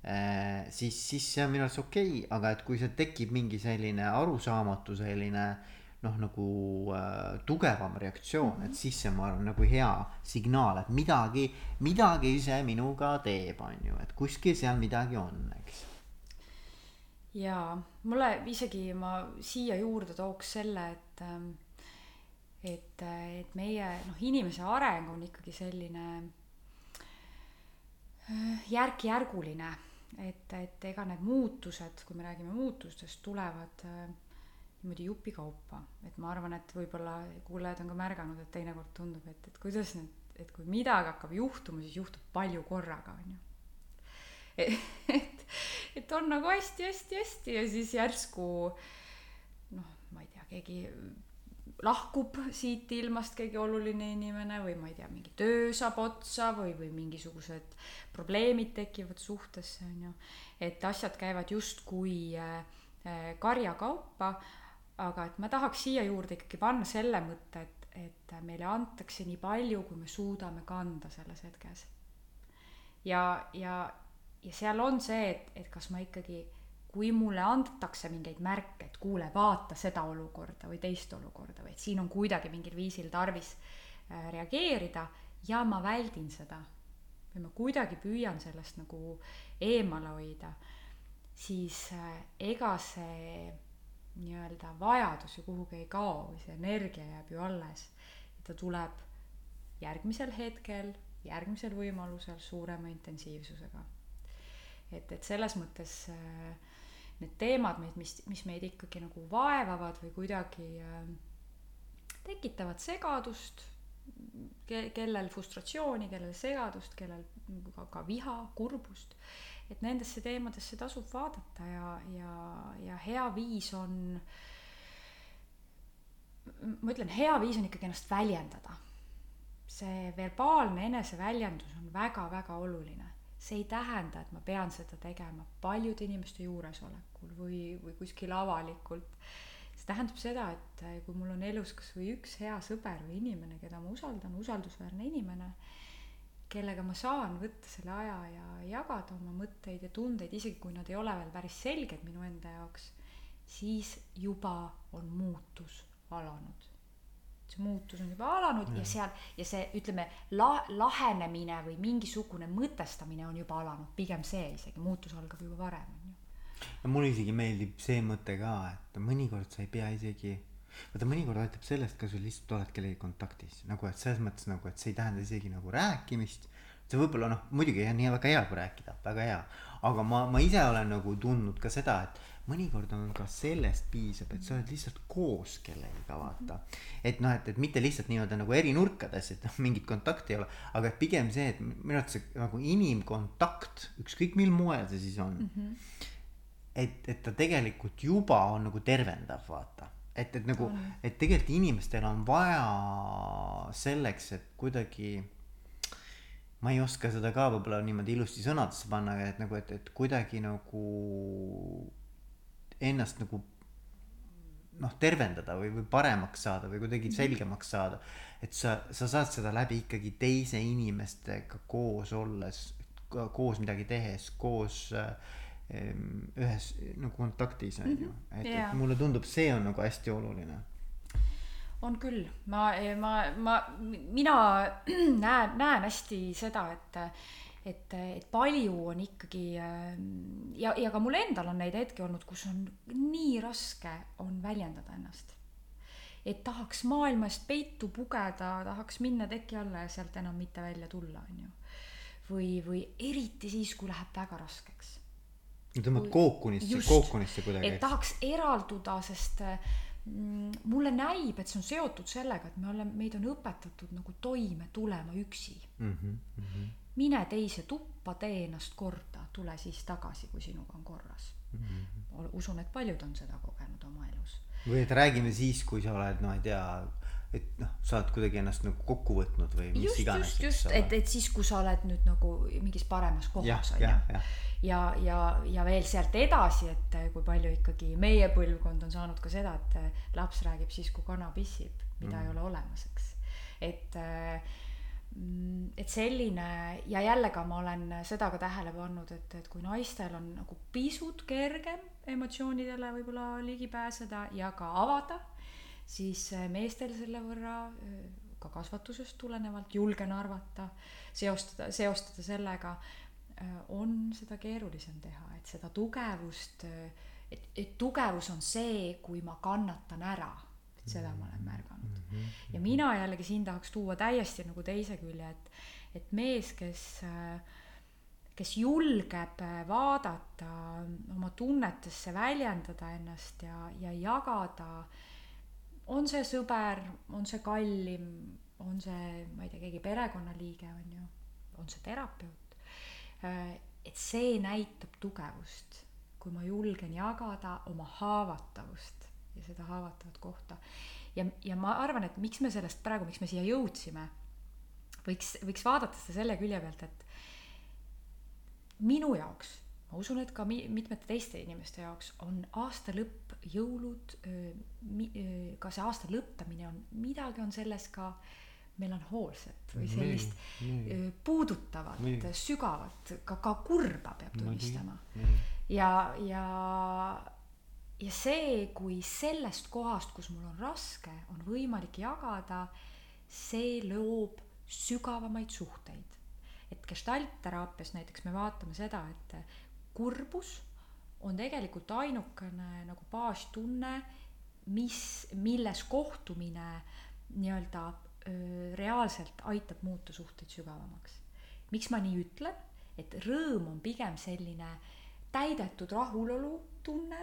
äh,. siis, siis see on minu arust okei okay,, aga et kui see tekib mingi selline arusaamatu selline noh, nagu äh, tugevam reaktsioon mm, -hmm. et siis see, ma arvan, nagu hea signaal, et midagi, midagi see minuga teeb, on ju, et kuskil seal midagi on, eks jaa, mulle isegi ma siia juurde tooks selle, et ähm, et, et meie noh, inimese areng on ikkagi selline äh, järk-järguline, et, et ega need muutused, kui me räägime muutustest, tulevad äh, niimoodi jupikaupa, et ma arvan, et võib-olla kuulajad on ka märganud, et teinekord tundub, et, et kuidas need, et kui midagi hakkab juhtuma, siis juhtub palju korraga, on ju et, et on nagu hästi-hästi-hästi ja siis järsku noh, ma ei tea, keegi lahkub siit ilmast keegi oluline inimene või ma ei tea, mingi töö saab otsa või, või mingisugused probleemid tekivad suhtesse, on ju. et asjad käivad justkui äh, äh, karjakaupa, aga et ma tahaks siia juurde ikkagi panna selle mõtte, et, et meile antakse nii palju, kui me suudame kanda selles hetkes. ja, ja ja seal on see, et, et kas ma ikkagi, kui mulle antakse mingeid märke, et kuule, vaata seda olukorda või teist olukorda või et siin on kuidagi mingil viisil tarvis äh, reageerida ja ma väldin seda või ma kuidagi püüan sellest nagu eemale hoida, siis äh, ega see nii-öelda vajadus ju kuhugi ei kao või see energia jääb ju alles. ta tuleb järgmisel hetkel, järgmisel võimalusel suurema intensiivsusega et, et selles mõttes äh, need teemad meid, mis, mis meid ikkagi nagu vaevavad või kuidagi äh, tekitavad segadust ke,, kellel frustratsiooni, kellel segadust, kellel ka, ka viha, kurbust, et nendesse teemadesse tasub vaadata ja, ja, ja hea viis on, ma ütlen, hea viis on ikkagi ennast väljendada. see verbaalne eneseväljendus on väga-väga oluline see ei tähenda, et ma pean seda tegema paljude inimeste juuresolekul või, või kuskil avalikult. see tähendab seda, et eh, kui mul on elus kas või üks hea sõber või inimene, keda ma usaldan, usaldusväärne inimene, kellega ma saan võtta selle aja ja jagada oma mõtteid ja tundeid, isegi kui nad ei ole veel päris selged minu enda jaoks, siis juba on muutus alanud see muutus on juba alanud ja, ja seal ja see ütleme la-, lahenemine või mingisugune mõtestamine on juba alanud, pigem see isegi, muutus algab juba varem, on ju. ja mulle isegi meeldib see mõte ka, et mõnikord sa ei pea isegi, vaata mõnikord aitab sellest ka sul lihtsalt oled kellegagi kontaktis, nagu et selles mõttes nagu, et see ei tähenda isegi nagu rääkimist, see võib-olla noh muidugi on nii väga hea kui rääkida väga hea aga ma ma ise olen nagu tundnud ka seda et mõnikord on ka sellest piisab et sa oled lihtsalt koos kellegagi vaata. Et noh et et mitte lihtsalt nii-öelda nagu eri nurkades et noh mingit kontakti ei ole aga et pigem see et minu arvates nagu inimkontakt ükskõik mil moel see siis on mm -hmm. et et ta tegelikult juba on nagu tervendav vaata. Et et nagu et tegelikult inimestel on vaja selleks et kuidagi ma ei oska seda ka võib-olla niimoodi ilusti sõnadesse panna, aga et nagu, et, et kuidagi nagu ennast nagu noh, tervendada või, või paremaks saada või kuidagi mhm. selgemaks saada. et sa, sa saad seda läbi ikkagi teise inimestega koos olles, koos midagi tehes, koos äh, ühes nagu kontaktis on ju, et yeah., et mulle tundub, see on nagu hästi oluline on küll, ma, ma, ma, mina näen, näen hästi seda, et, et, et palju on ikkagi ja, ja ka mul endal on neid hetki olnud, kus on nii raske on väljendada ennast. et tahaks maailma eest peitu pugeda, tahaks minna teki alla ja sealt enam mitte välja tulla, on ju. või, või eriti siis, kui läheb väga raskeks. tõmbad kookunisse, kookunisse kuidagi. et tahaks eralduda, sest äh, mulle näib, et see on seotud sellega, et me oleme, meid on õpetatud nagu toime tulema üksi mm. -hmm, mm -hmm. mine teise tuppa, tee ennast korda, tule siis tagasi, kui sinuga on korras mm. -hmm. usun, et paljud on seda kogenud oma elus. või et räägime siis, kui sa oled, no ei tea, et noh, sa oled kuidagi ennast nagu kokku võtnud või mis just, iganes. just, just, et, et siis, kui sa oled nüüd nagu mingis paremas kohas on ju ja, ja, ja veel sealt edasi, et eh, kui palju ikkagi meie põlvkond on saanud ka seda, et eh, laps räägib siis, kui kana pissib, mida mm. ei ole olemas, eks. et, eh, et selline ja jälle ka ma olen seda ka tähele pannud, et, et kui naistel on nagu pisut kergem emotsioonidele võib-olla ligi pääseda ja ka avada, siis meestel selle võrra ka kasvatusest tulenevalt julgen arvata, seostada, seostada sellega Äh, on seda keerulisem teha, et seda tugevust, äh, et, et tugevus on see, kui ma kannatan ära, et seda ma olen märganud mm. -hmm. ja mina jällegi siin tahaks tuua täiesti nagu teise külje, et, et mees, kes, äh, kes julgeb vaadata oma tunnetesse, väljendada ennast ja, ja jagada, on see sõber, on see kallim, on see, ma ei tea, keegi perekonnaliige, on ju, on see terapeut, Äh, et see näitab tugevust, kui ma julgen jagada oma haavatavust ja seda haavatavat kohta. ja, ja ma arvan, et miks me sellest praegu, miks me siia jõudsime, võiks, võiks vaadata seda selle külje pealt, et minu jaoks, ma usun, et ka mi-, mitmete teiste inimeste jaoks on aasta lõpp, jõulud, ka see aasta lõppemine on, midagi on selles ka melanhoolset või sellist nii, nii. puudutavat, sügavat, ka, ka kurba peab tunnistama. ja, ja, ja see, kui sellest kohast, kus mul on raske, on võimalik jagada, see loob sügavamaid suhteid. et gestaltteraapias näiteks me vaatame seda, et kurbus on tegelikult ainukene nagu baastunne, mis, milles kohtumine nii-öelda reaalselt aitab muuta suhteid sügavamaks. miks ma nii ütlen, et rõõm on pigem selline täidetud rahulolu tunne,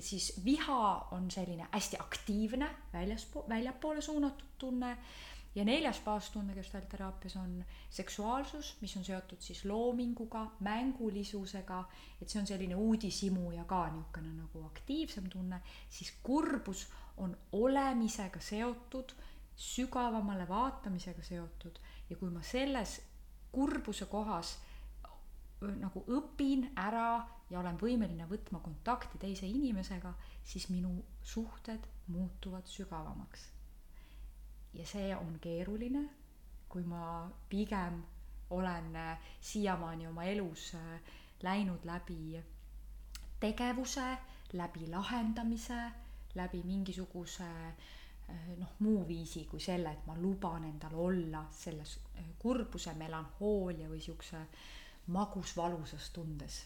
siis viha on selline hästi aktiivne väljaspool, väljapoole suunatud tunne ja neljas baastunne gestalteraapias on seksuaalsus, mis on seotud siis loominguga, mängulisusega, et see on selline uudishimu ja ka niisugune nagu aktiivsem tunne, siis kurbus on olemisega seotud sügavamale vaatamisega seotud. Ja kui ma selles kurbuse kohas nagu õpin ära ja olen võimeline võtma kontakti teise inimesega, siis minu suhted muutuvad sügavamaks. Ja see on keeruline, kui ma pigem olen äh, siiamaani oma elus äh, läinud läbi tegevuse, läbi lahendamise, läbi mingisuguse äh, noh, muu viisi kui selle, et ma luban endal olla selles kurbuse, melanhoolia või siukse magusvalusas tundes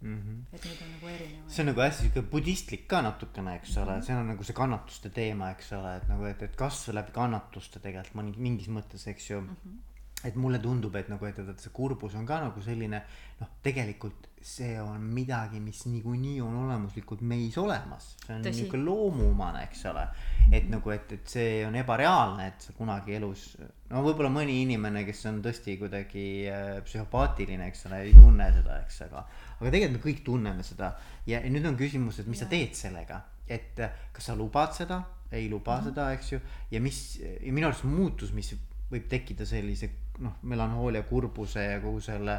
mm. -hmm. et need on nagu erinevad. see on nagu hästi sihuke budistlik ka natukene, eks ole mm, -hmm. see on nagu see kannatuste teema, eks ole, et nagu, et, et kasv läbi kannatuste tegelikult mõni, mingis mõttes, eks ju mm. -hmm et mulle tundub, et nagu, et, et see kurbus on ka nagu selline noh, tegelikult see on midagi, mis niikuinii on olemuslikult meis olemas. see on niisugune loomuomane, eks ole. et nagu, et, et see on ebareaalne, et sa kunagi elus, no võib-olla mõni inimene, kes on tõesti kuidagi äh, psühhopaatiline, eks ole, ei tunne seda, eks, aga. aga tegelikult me kõik tunneme seda ja nüüd on küsimus, et mis ja. sa teed sellega, et äh, kas sa lubad seda, ei luba mm -hmm. seda, eks ju. ja mis, ja minu arust muutus, mis võib tekkida sellise noh, melankoolia, kurbuse ja kogu selle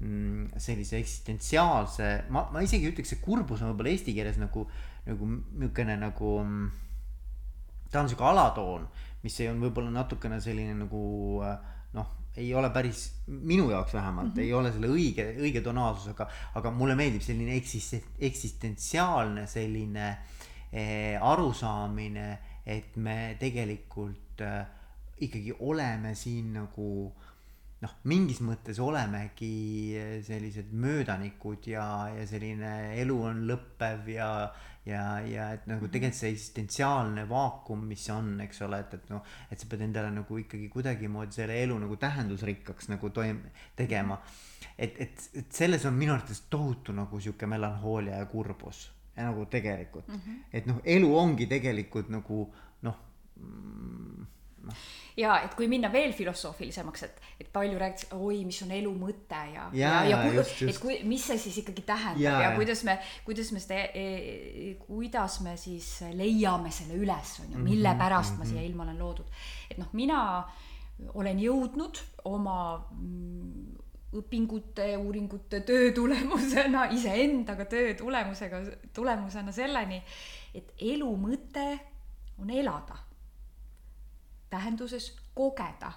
mm, sellise eksistentsiaalse, ma, ma isegi ütleks, et kurbus on võib-olla eesti keeles nagu, nagu niisugune nagu, mm, ta on sihuke alatoon, mis on võib-olla natukene selline nagu noh, ei ole päris, minu jaoks vähemalt mm, -hmm. ei ole selle õige, õige tonaalsus, aga, aga mulle meeldib selline eksist-, eksistentsiaalne selline eh, arusaamine, et me tegelikult eh, ikkagi oleme siin nagu noh, mingis mõttes olemegi sellised möödanikud ja, ja selline elu on lõppev ja, ja, ja et nagu tegelikult see eksistentsiaalne vaakum, mis on, eks ole, et, et noh, et sa pead endale nagu ikkagi kuidagimoodi selle elu nagu tähendusrikkaks nagu toim-, tegema. et, et, et selles on minu arvates tohutu nagu sihuke melanhoolia ja kurbus ja nagu tegelikult mm, -hmm. et noh, elu ongi tegelikult nagu noh mm, noh. ja et kui minna veel filosoofilisemaks, et, et palju räägitakse, oi, mis on elu mõte ja, ja, ja, ja, ja just, just. et kui, mis see siis ikkagi tähendab ja, ja, ja kuidas me, kuidas me seda e,, kuidas me siis leiame selle üles, on ju, mille -hmm, pärast mm -hmm. ma siia mhm. ilma olen loodud. et noh, mina olen jõudnud oma mm, õpingute, uuringute, töö tulemusena, iseendaga töö tulemusega, tulemusena selleni, et elu mõte on elada tähenduses kogeda.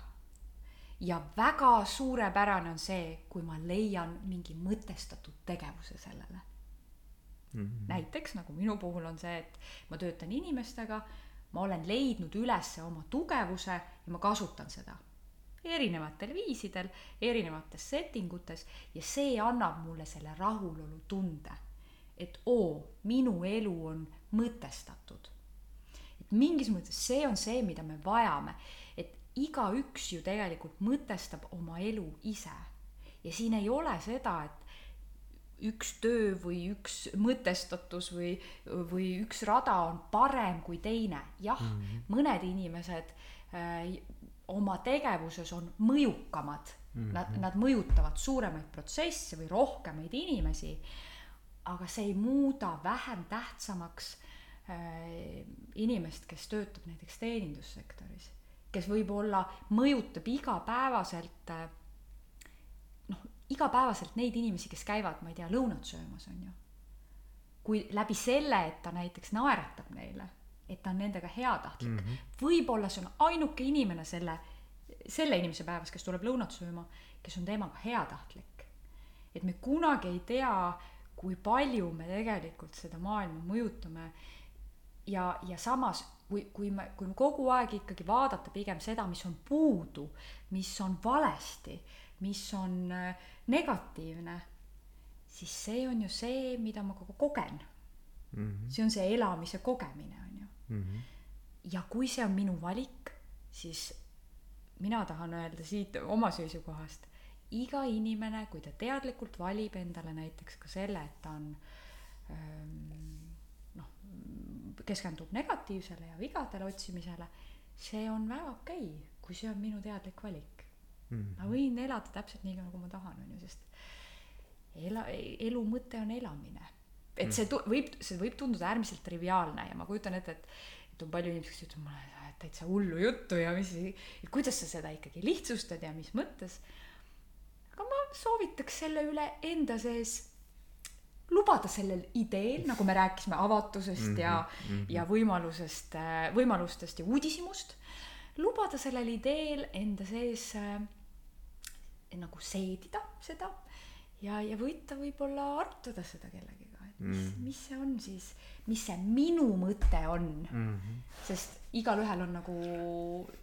ja väga suurepärane on see, kui ma leian mingi mõtestatud tegevuse sellele mm. -hmm. näiteks nagu minu puhul on see, et ma töötan inimestega, ma olen leidnud üles oma tugevuse ja ma kasutan seda erinevatel viisidel, erinevates setting utes ja see annab mulle selle rahulolu tunde, et oo, minu elu on mõtestatud mingis mõttes see on see, mida me vajame. et igaüks ju tegelikult mõtestab oma elu ise. ja siin ei ole seda, et üks töö või üks mõtestatus või, või üks rada on parem kui teine. jah mm, -hmm. mõned inimesed äh, oma tegevuses on mõjukamad mm. -hmm. Nad, nad mõjutavad suuremaid protsesse või rohkemaid inimesi. aga see ei muuda vähem tähtsamaks Äh, inimest, kes töötab näiteks teenindussektoris, kes võib-olla mõjutab igapäevaselt äh, noh, igapäevaselt neid inimesi, kes käivad, ma ei tea, lõunat söömas, on ju. kui läbi selle, et ta näiteks naeratab neile, et ta on nendega heatahtlik mm -hmm., võib-olla see on ainuke inimene selle, selle inimese päevas, kes tuleb lõunat sööma, kes on temaga heatahtlik. et me kunagi ei tea, kui palju me tegelikult seda maailma mõjutame ja, ja samas, kui, kui me, kui me kogu aeg ikkagi vaadata pigem seda, mis on puudu, mis on valesti, mis on äh, negatiivne, siis see on ju see, mida ma kogu kogen mm. -hmm. see on see elamise kogemine, on ju mm. -hmm. ja kui see on minu valik, siis mina tahan öelda siit oma seisukohast, iga inimene, kui ta teadlikult valib endale näiteks ka selle, et ta on ähm, keskendub negatiivsele ja vigadele otsimisele, see on väga okei okay,, kui see on minu teadlik valik mm. -hmm. ma võin elada täpselt nii, nagu ma tahan, on ju, sest ela, elu mõte on elamine. et see tu-, võib, see võib tunduda äärmiselt triviaalne ja ma kujutan ette, et, et on palju inimesi, kes ütlevad mulle täitsa hullu juttu ja mis, kuidas sa seda ikkagi lihtsustad ja mis mõttes. aga ma soovitaks selle üle enda sees lubada sellel ideel, nagu me rääkisime avatusest mm -hmm, ja mm, -hmm. ja võimalusest, äh, võimalustest ja uudishimust, lubada sellel ideel enda sees äh, nagu seedida seda ja, ja võita võib-olla arutada seda kellegiga, et mis mm, -hmm. mis see on siis, mis see minu mõte on mm. -hmm. sest igalühel on nagu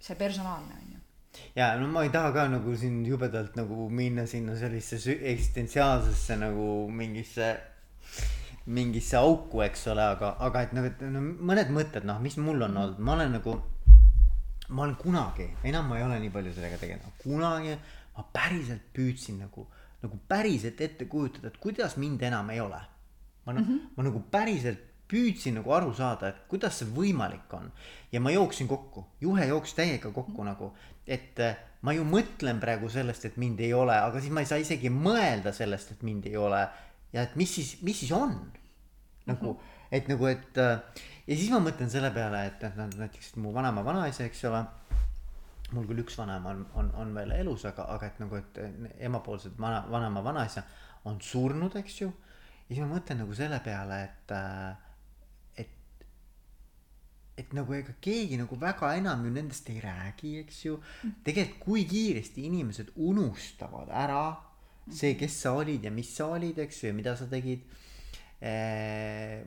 see personaalne, on ju ja no ma ei taha ka nagu siin jubedalt nagu minna sinna sellisesse eksistentsiaalsesse nagu mingisse mingisse auku, eks ole, aga, aga et nagu, et no mõned mõtted, noh, mis mul on olnud, ma olen nagu ma olen kunagi, enam ma ei ole nii palju sellega tegelenud, kunagi ma päriselt püüdsin nagu, nagu päriselt ette kujutada, et kuidas mind enam ei ole. ma mm, -hmm. ma nagu päriselt püüdsin nagu aru saada, et kuidas see võimalik on. ja ma jooksin kokku, juhe jooksis täiega kokku mm -hmm. nagu, et äh, ma ju mõtlen praegu sellest, et mind ei ole, aga siis ma ei saa isegi mõelda sellest, et mind ei ole. Ja et mis siis, mis siis on? nagu mm, -hmm. et nagu, et äh, ja siis ma mõtlen selle peale, et, et noh, näiteks mu vanaema, vanaisa, eks ole mul küll üks vanaema on, on, on veel elus, aga, aga et nagu, et emapoolsed vana, vanaema, vanaisa on surnud, eks ju. ja siis ma mõtlen nagu selle peale, et, et, et nagu ega keegi nagu väga enam ju nendest ei räägi, eks ju. tegelikult, kui kiiresti inimesed unustavad ära see, kes sa olid ja mis sa olid, eks ju, ja mida sa tegid.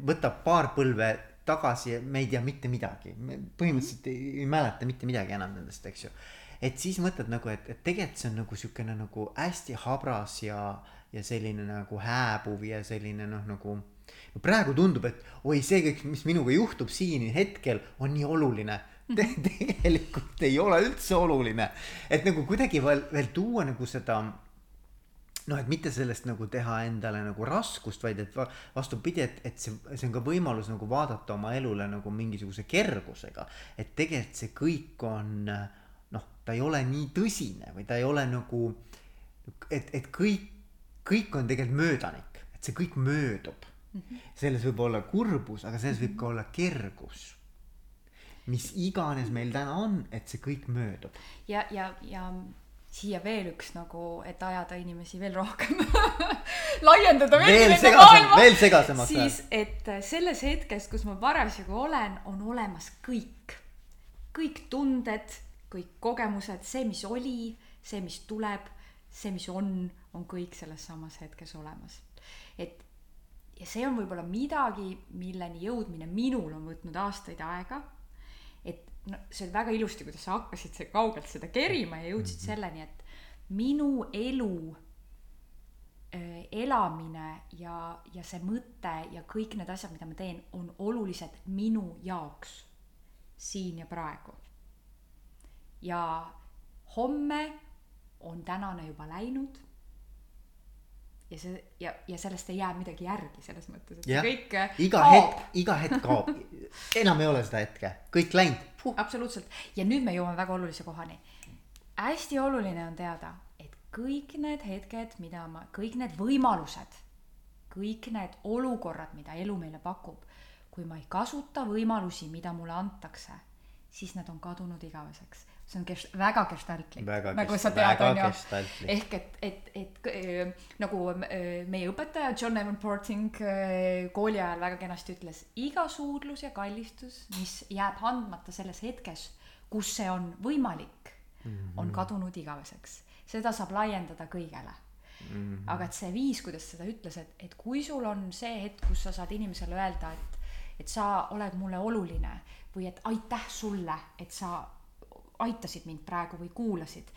võtab paar põlve tagasi ja me ei tea mitte midagi, me põhimõtteliselt ei, ei mäleta mitte midagi enam nendest, eks ju. et siis mõtled nagu, et, et tegelikult see on nagu siukene nagu hästi habras ja, ja selline nagu hääbuv ja selline noh, nagu no praegu tundub, et oi, see kõik, mis minuga juhtub siin hetkel, on nii oluline Te. tegelikult ei ole üldse oluline, et nagu kuidagi veel, veel tuua nagu seda noh, et mitte sellest nagu teha endale nagu raskust, vaid et vastupidi, et, et see, see on ka võimalus nagu vaadata oma elule nagu mingisuguse kergusega. et tegelikult see kõik on noh, ta ei ole nii tõsine või ta ei ole nagu, et, et kõik, kõik on tegelikult möödanik, et see kõik möödub mm. -hmm. selles võib olla kurbus, aga selles võib ka olla kergus mis iganes meil täna on, et see kõik möödub. ja, ja, ja siia veel üks nagu, et ajada inimesi veel rohkem laiendada veel segasem, veel segasemaks. siis, et selles hetkes, kus ma parasjagu olen, on olemas kõik. kõik tunded, kõik kogemused, see, mis oli, see, mis tuleb, see, mis on, on kõik selles samas hetkes olemas. et ja see on võib-olla midagi, milleni jõudmine minul on võtnud aastaid aega no see oli väga ilusti, kuidas sa hakkasid see kaugelt seda kerima ja jõudsid mm -hmm. selleni, et minu elu äh, elamine ja, ja see mõte ja kõik need asjad, mida ma teen, on olulised minu jaoks siin ja praegu. ja homme on tänane juba läinud ja see ja, ja sellest ei jää midagi järgi selles mõttes, et ja. kõik äh, iga kaob. hetk, iga hetk kaob enam ei ole seda hetke, kõik läinud huh.. absoluutselt ja nüüd me jõuame väga olulise kohani. hästi oluline on teada, et kõik need hetked, mida ma, kõik need võimalused, kõik need olukorrad, mida elu meile pakub, kui ma ei kasuta võimalusi, mida mulle antakse, siis need on kadunud igaveseks see on gest-, väga gestaltlik, nagu sa tead, on ju. ehk et, et, et, et äh, nagu äh, meie õpetaja John Evan Porting äh, kooli ajal väga kenasti ütles, iga suudlus ja kallistus, mis jääb andmata selles hetkes, kus see on võimalik mm, -hmm. on kadunud igaveseks. seda saab laiendada kõigele mm. -hmm. aga et see viis, kuidas seda ütles, et, et kui sul on see hetk, kus sa saad inimesele öelda, et, et sa oled mulle oluline või et aitäh sulle, et sa aitasid mind praegu või kuulasid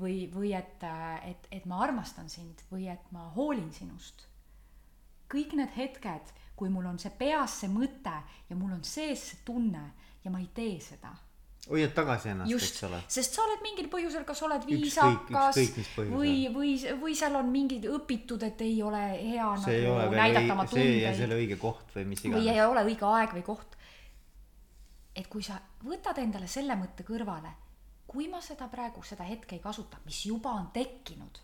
või, või et, et, et ma armastan sind või et ma hoolin sinust. kõik need hetked, kui mul on see peas see mõte ja mul on sees see tunne ja ma ei tee seda. hoiad tagasi ennast, eks ole. sest sa oled mingil põhjusel, kas oled viisakas või, või, või seal on mingid õpitud, et ei ole hea see nagu näidata oma tundeid. see ei ole selle õige koht või mis iganes. või ei ole õige aeg või koht. et kui sa võtad endale selle mõtte kõrvale kui ma seda praegu, seda hetke ei kasuta, mis juba on tekkinud,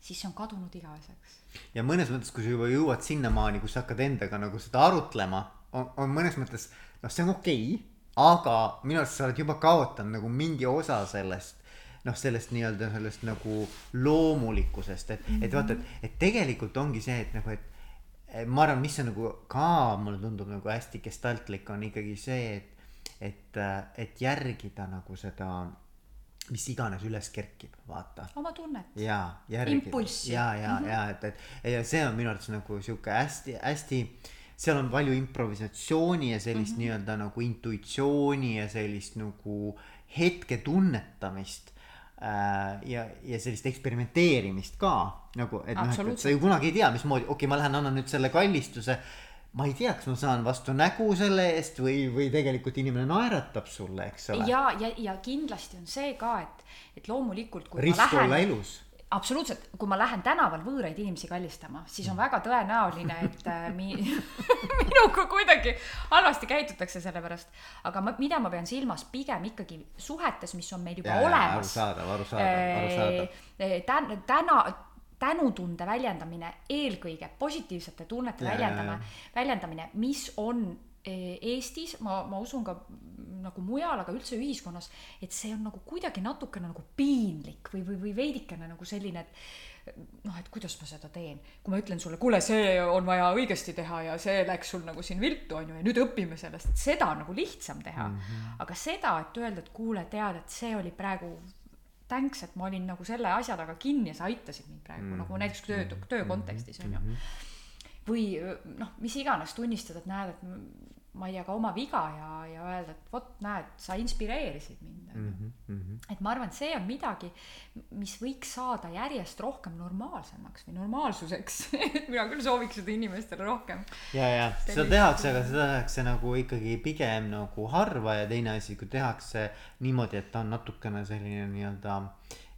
siis see on kadunud igaveseks. ja mõnes mõttes, kui sa juba jõuad sinnamaani, kus sa hakkad endaga nagu seda arutlema, on, on mõnes mõttes, noh, see on okei okay,, aga minu arust sa oled juba kaotanud nagu mingi osa sellest noh, sellest nii-öelda sellest nagu loomulikkusest, et mm, -hmm. et vaata, et, et tegelikult ongi see, et nagu, et ma arvan, mis on nagu ka mulle tundub nagu hästi gestaltlik on ikkagi see, et et, et järgida nagu seda, mis iganes üles kerkib, vaata. oma tunnet. ja, järgida. ja, ja ja et, et ja see on minu arvates nagu sihuke hästi-hästi seal on palju improvisatsiooni ja sellist mm -hmm. nii-öelda nagu intuitsiooni ja sellist nagu hetke tunnetamist äh,. ja, ja sellist eksperimenteerimist ka nagu, et noh, et sa ju kunagi ei tea, mismoodi, okei okay,, ma lähen annan nüüd selle kallistuse ma ei tea, kas ma saan vastu nägu selle eest või, või tegelikult inimene naeratab sulle, eks ole. ja, ja, ja kindlasti on see ka, et, et loomulikult ma lähen olla elus. absoluutselt, kui ma lähen tänaval võõraid inimesi kallistama, siis on väga tõenäoline, et äh, mi-, minuga kuidagi halvasti käitutakse selle pärast. aga ma, mida ma pean silmas pigem ikkagi suhetes, mis on meil juba olemas. arusaadav, arusaadav, arusaadav. tän-, täna, tänutunde väljendamine eelkõige, positiivsete tunnete ja, väljendama, väljendamine, mis on eh, Eestis, ma, ma usun ka nagu mujal, aga üldse ühiskonnas, et see on nagu kuidagi natukene nagu piinlik või, või, või veidikene nagu selline, et noh, et kuidas ma seda teen, kui ma ütlen sulle, kuule, see on vaja õigesti teha ja see läks sul nagu siin viltu, on ju, ja nüüd õpime sellest, et seda on nagu lihtsam teha mm. -hmm. aga seda, et öelda, et kuule, tead, et see oli praegu thanks, et ma olin nagu selle asja taga kinni ja sa aitasid mind praegu mm -hmm. nagu näiteks töö, töö kontekstis on ju. või noh, mis iganes tunnistada, et näed, et ma ei tea, ka oma viga ja, ja öelda, et vot näed, sa inspireerisid mind ju. Mhm, et ma arvan, et see on midagi, mis võiks saada järjest rohkem normaalsemaks või normaalsuseks mina küll sooviks seda inimestele rohkem. ja, ja seda Sellist- tehakse, aga seda tehakse nagu ikkagi pigem nagu harva ja teine asi, kui tehakse niimoodi, et ta on natukene selline nii-öelda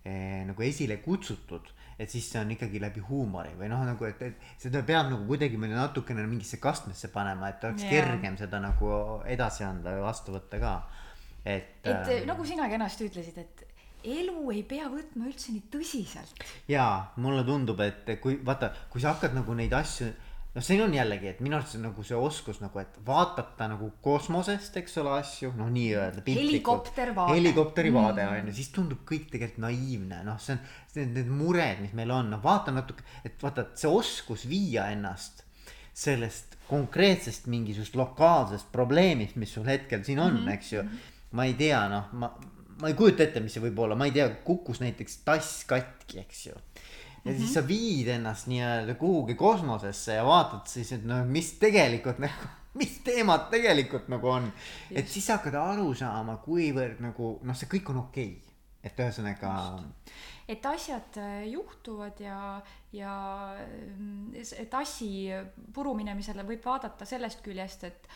eh, nagu esile kutsutud, et siis see on ikkagi läbi huumori või noh, nagu et, et seda peab nagu kuidagi meile natukene mingisse kastmesse panema, et oleks Jaa. kergem seda nagu edasi anda või vastu võtta ka. et, et ähm, nagu sina kenasti ütlesid, et elu ei pea võtma üldse nii tõsiselt. jaa, mulle tundub, et kui vaata, kui sa hakkad nagu neid asju, noh, siin on jällegi, et minu arust on nagu see oskus nagu, et vaadata nagu kosmosest, eks ole, asju, noh, nii-öelda. Helikoptervaade. helikopteri vaade on ju, siis tundub kõik tegelikult naiivne, noh, see on, need, need mured, mis meil on, noh, vaata natuke, et vaata, et see oskus viia ennast sellest konkreetsest mingisugust lokaalsest probleemist, mis sul hetkel siin on mm, -hmm. eks ju. ma ei tea, noh, ma, ma ei kujuta ette, mis see võib olla, ma ei tea, kukkus näiteks tass katki, eks ju. Ja siis sa viid ennast nii-öelda kuhugi kosmosesse ja vaatad siis, et noh, mis tegelikult nagu, mis teemad tegelikult nagu on. et siis hakkad aru saama, kuivõrd nagu noh, see kõik on okei okay.. et ühesõnaga, et asjad äh, juhtuvad ja, ja mm, s- tassi puru minemisele võib vaadata sellest küljest, et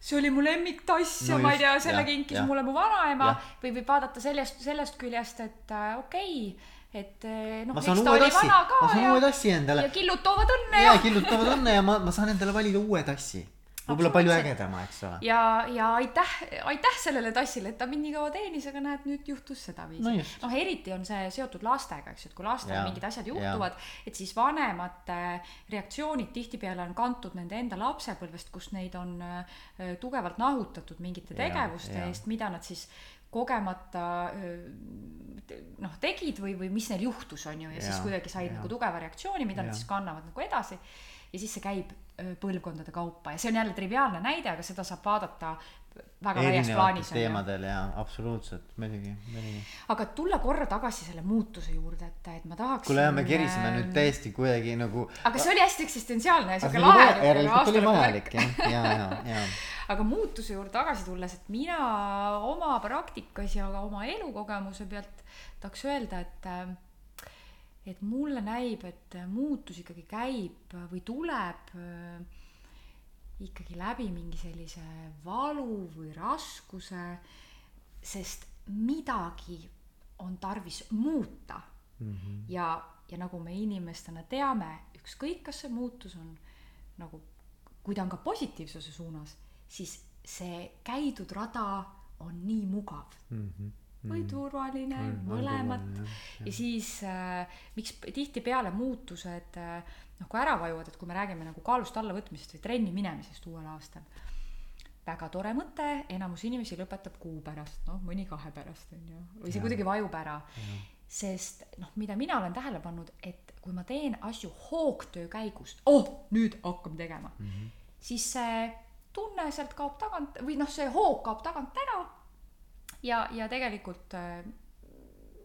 see oli mu lemmiktass ja No ma ei tea, selle jah, kinkis jah. mulle mu vanaema Jah. või võib vaadata sellest, sellest küljest, et äh, okei okay,, et äh, noh, eks ta oli tassi, vana ka ma saan ja uue, tassi endale ja killud toovad õnne ja ja, killutavad õnne ja ma, ma saan endale valida uue tassi. võib-olla palju ägedama, eks ole. ja, ja aitäh, aitäh sellele tassile, et ta mind nii kaua teenis, aga näed, nüüd juhtus sedaviisi No noh, eriti on see seotud lastega, eks ju, et kui lastel Jaa, mingid asjad juhtuvad, et siis vanemate reaktsioonid tihtipeale on kantud nende enda lapsepõlvest, kus neid on äh, tugevalt nahutatud mingite tegevuste jaa. eest, mida nad siis kogemata noh, tegid või, või mis neil juhtus, on ju, ja siis kuidagi said jaa. nagu tugeva reaktsiooni, mida nad Jaa. siis kannavad nagu edasi. ja siis see käib põlvkondade kaupa ja see on jälle triviaalne näide, aga seda saab vaadata väga laias plaanis. teemadel ja absoluutselt, muidugi, muidugi. aga tulla korra tagasi selle muutuse juurde, et, et ma tahaks. kuule, me kerisime nüüd täiesti kuidagi nagu. aga see oli hästi eksistentsiaalne ja siuke lahe. järelikult oli vajalik jah, ja, ja, ja. aga muutuse juurde tagasi tulles, et mina oma praktikas ja ka oma elukogemuse pealt tahaks öelda, et äh, et mulle näib, et muutus ikkagi käib või tuleb äh, ikkagi läbi mingi sellise valu või raskuse, sest midagi on tarvis muuta. Mhm. ja, ja nagu me inimestena teame, ükskõik, kas see muutus on nagu, kui ta on ka positiivsuse suunas, siis see käidud rada on nii mugav. Või turvaline Mm, mm,, mõlemat. turvaline, jah, ja siis äh, miks tihtipeale muutused äh, noh, kui ära vajuvad, et kui me räägime nagu kaalust allavõtmisest või trenni minemisest uuel aastal, väga tore mõte, enamus inimesi lõpetab kuu pärast, noh mõni kahe pärast on ju, või see Jah. kuidagi vajub ära. sest noh, mida mina olen tähele pannud, et kui ma teen asju hoogtöö käigus, oh nüüd hakkame tegema mm, -hmm. siis see tunne sealt kaob tagant või noh, see hoog kaob tagant ära ja, ja tegelikult äh,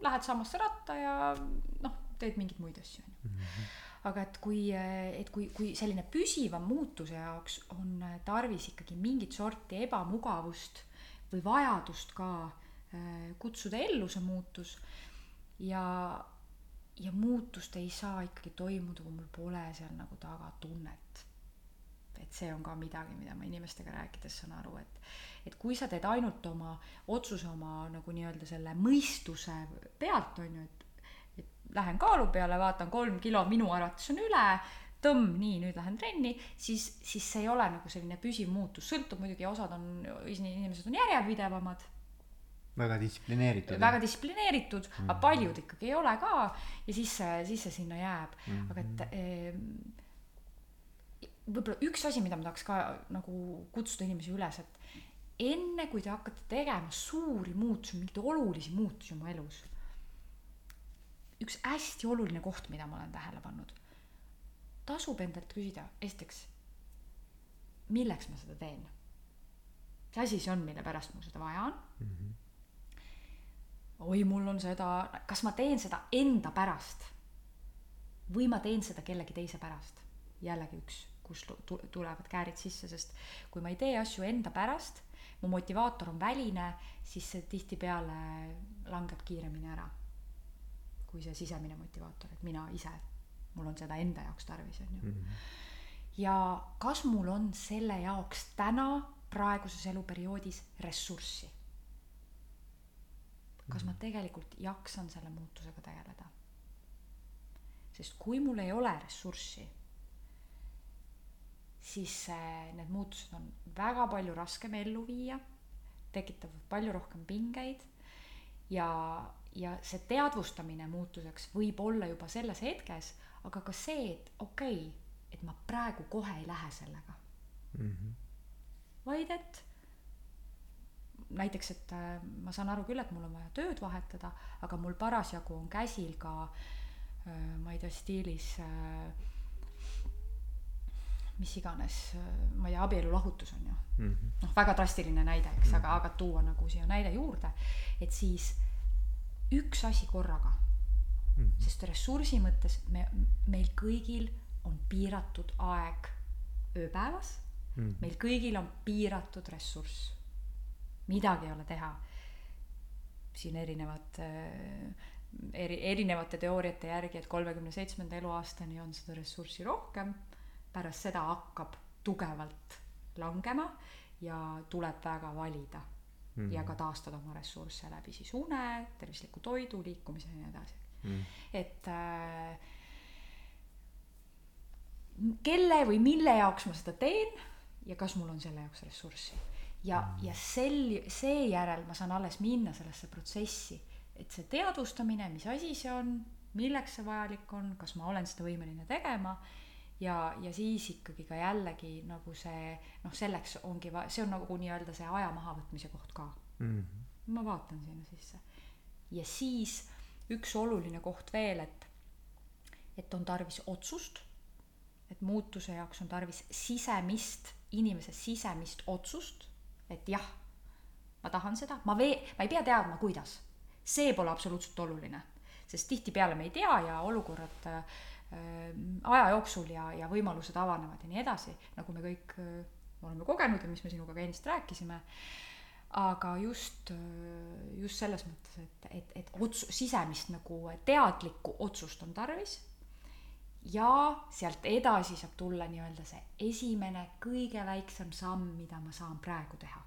lähed samasse ratta ja noh, teed mingeid muid asju, on ju. Aga et kui, et kui, kui selline püsiva muutuse jaoks on tarvis ikkagi mingit sorti ebamugavust või vajadust ka äh, kutsuda ellu see muutus ja, ja muutust ei saa ikkagi toimuda, kui mul pole seal nagu taga tunnet. et see on ka midagi, mida ma inimestega rääkides saan aru, et et kui sa teed ainult oma otsuse oma nagu nii-öelda selle mõistuse pealt, on ju, et lähen kaalu peale, vaatan kolm kilo minu arvates on üle, tõmm, nii, nüüd lähen trenni, siis, siis see ei ole nagu selline püsiv muutus, sõltub muidugi, osad on, inimesed on järjepidevamad väga distsiplineeritud. väga distsiplineeritud mm, -hmm. aga paljud ikkagi ei ole ka ja siis see, siis see sinna jääb mm. -hmm. aga et e, võib-olla üks asi, mida ma tahaks ka nagu kutsuda inimesi üles, et enne kui te hakkate tegema suuri muutusi, mingeid olulisi muutusi oma elus, üks hästi oluline koht, mida ma olen tähele pannud, tasub endalt küsida, esiteks, milleks ma seda teen? mis asi see on, mille pärast mul seda vaja on mm? -hmm oi, mul on seda, kas ma teen seda enda pärast või ma teen seda kellegi teise pärast. jällegi üks, kus tulevad käärid sisse, sest kui ma ei tee asju enda pärast, mu motivaator on väline, siis see tihtipeale langeb kiiremini ära. Kui see sisemine motivaator, et mina ise, mul on seda enda jaoks tarvis, on ju. -hmm. ja kas mul on selle jaoks täna praeguses eluperioodis ressurssi kas ma tegelikult jaksan selle muutusega tegeleda. sest kui mul ei ole ressurssi, siis need muutused on väga palju raskem ellu viia, tekitavad palju rohkem pingeid ja, ja see teadvustamine muutuseks võib olla juba selles hetkes, aga ka see, et okei okay,, et ma praegu kohe ei lähe sellega mm. -hmm. vaid et näiteks, et äh, ma saan aru küll, et mul on vaja tööd vahetada, aga mul parasjagu on käsil ka äh, ma ei tea, stiilis äh, mis iganes, ma ei tea, abielulahutus on ju mm -hmm.. noh, väga drastiline näide, eks mm, -hmm. aga, aga tuua nagu siia näide juurde, et siis üks asi korraga mm. -hmm. sest ressursi mõttes me, meil kõigil on piiratud aeg ööpäevas mm, -hmm. meil kõigil on piiratud ressurss midagi ei ole teha. siin erinevad äh, eri, erinevate teooriate järgi, et kolmekümne seitsmenda eluaastani on seda ressurssi rohkem, pärast seda hakkab tugevalt langema ja tuleb väga valida mm. ja ka taastada oma ressursse läbi siis une, tervisliku toidu, liikumise ja nii edasi mm. et äh, kelle või mille jaoks ma seda teen ja kas mul on selle jaoks ressurssi ja, ja sel, seejärel ma saan alles minna sellesse protsessi, et see teadvustamine, mis asi see on, milleks see vajalik on, kas ma olen seda võimeline tegema ja, ja siis ikkagi ka jällegi nagu see noh, selleks ongi see on nagu nii-öelda see aja mahavõtmise koht ka mm. -hmm. ma vaatan sinna sisse. ja siis üks oluline koht veel, et, et on tarvis otsust, et muutuse jaoks on tarvis sisemist, inimese sisemist otsust et jah, ma tahan seda, ma vee-, ma ei pea teadma, kuidas. see pole absoluutselt oluline, sest tihtipeale me ei tea ja olukorrad äh, aja jooksul ja, ja võimalused avanevad ja nii edasi, nagu me kõik oleme kogenud ja mis me sinuga ka ennist rääkisime. aga just, just selles mõttes, et, et, et ots-, sisemist nagu teadlikku otsust on tarvis ja sealt edasi saab tulla nii-öelda see esimene kõige väiksem samm, mida ma saan praegu teha.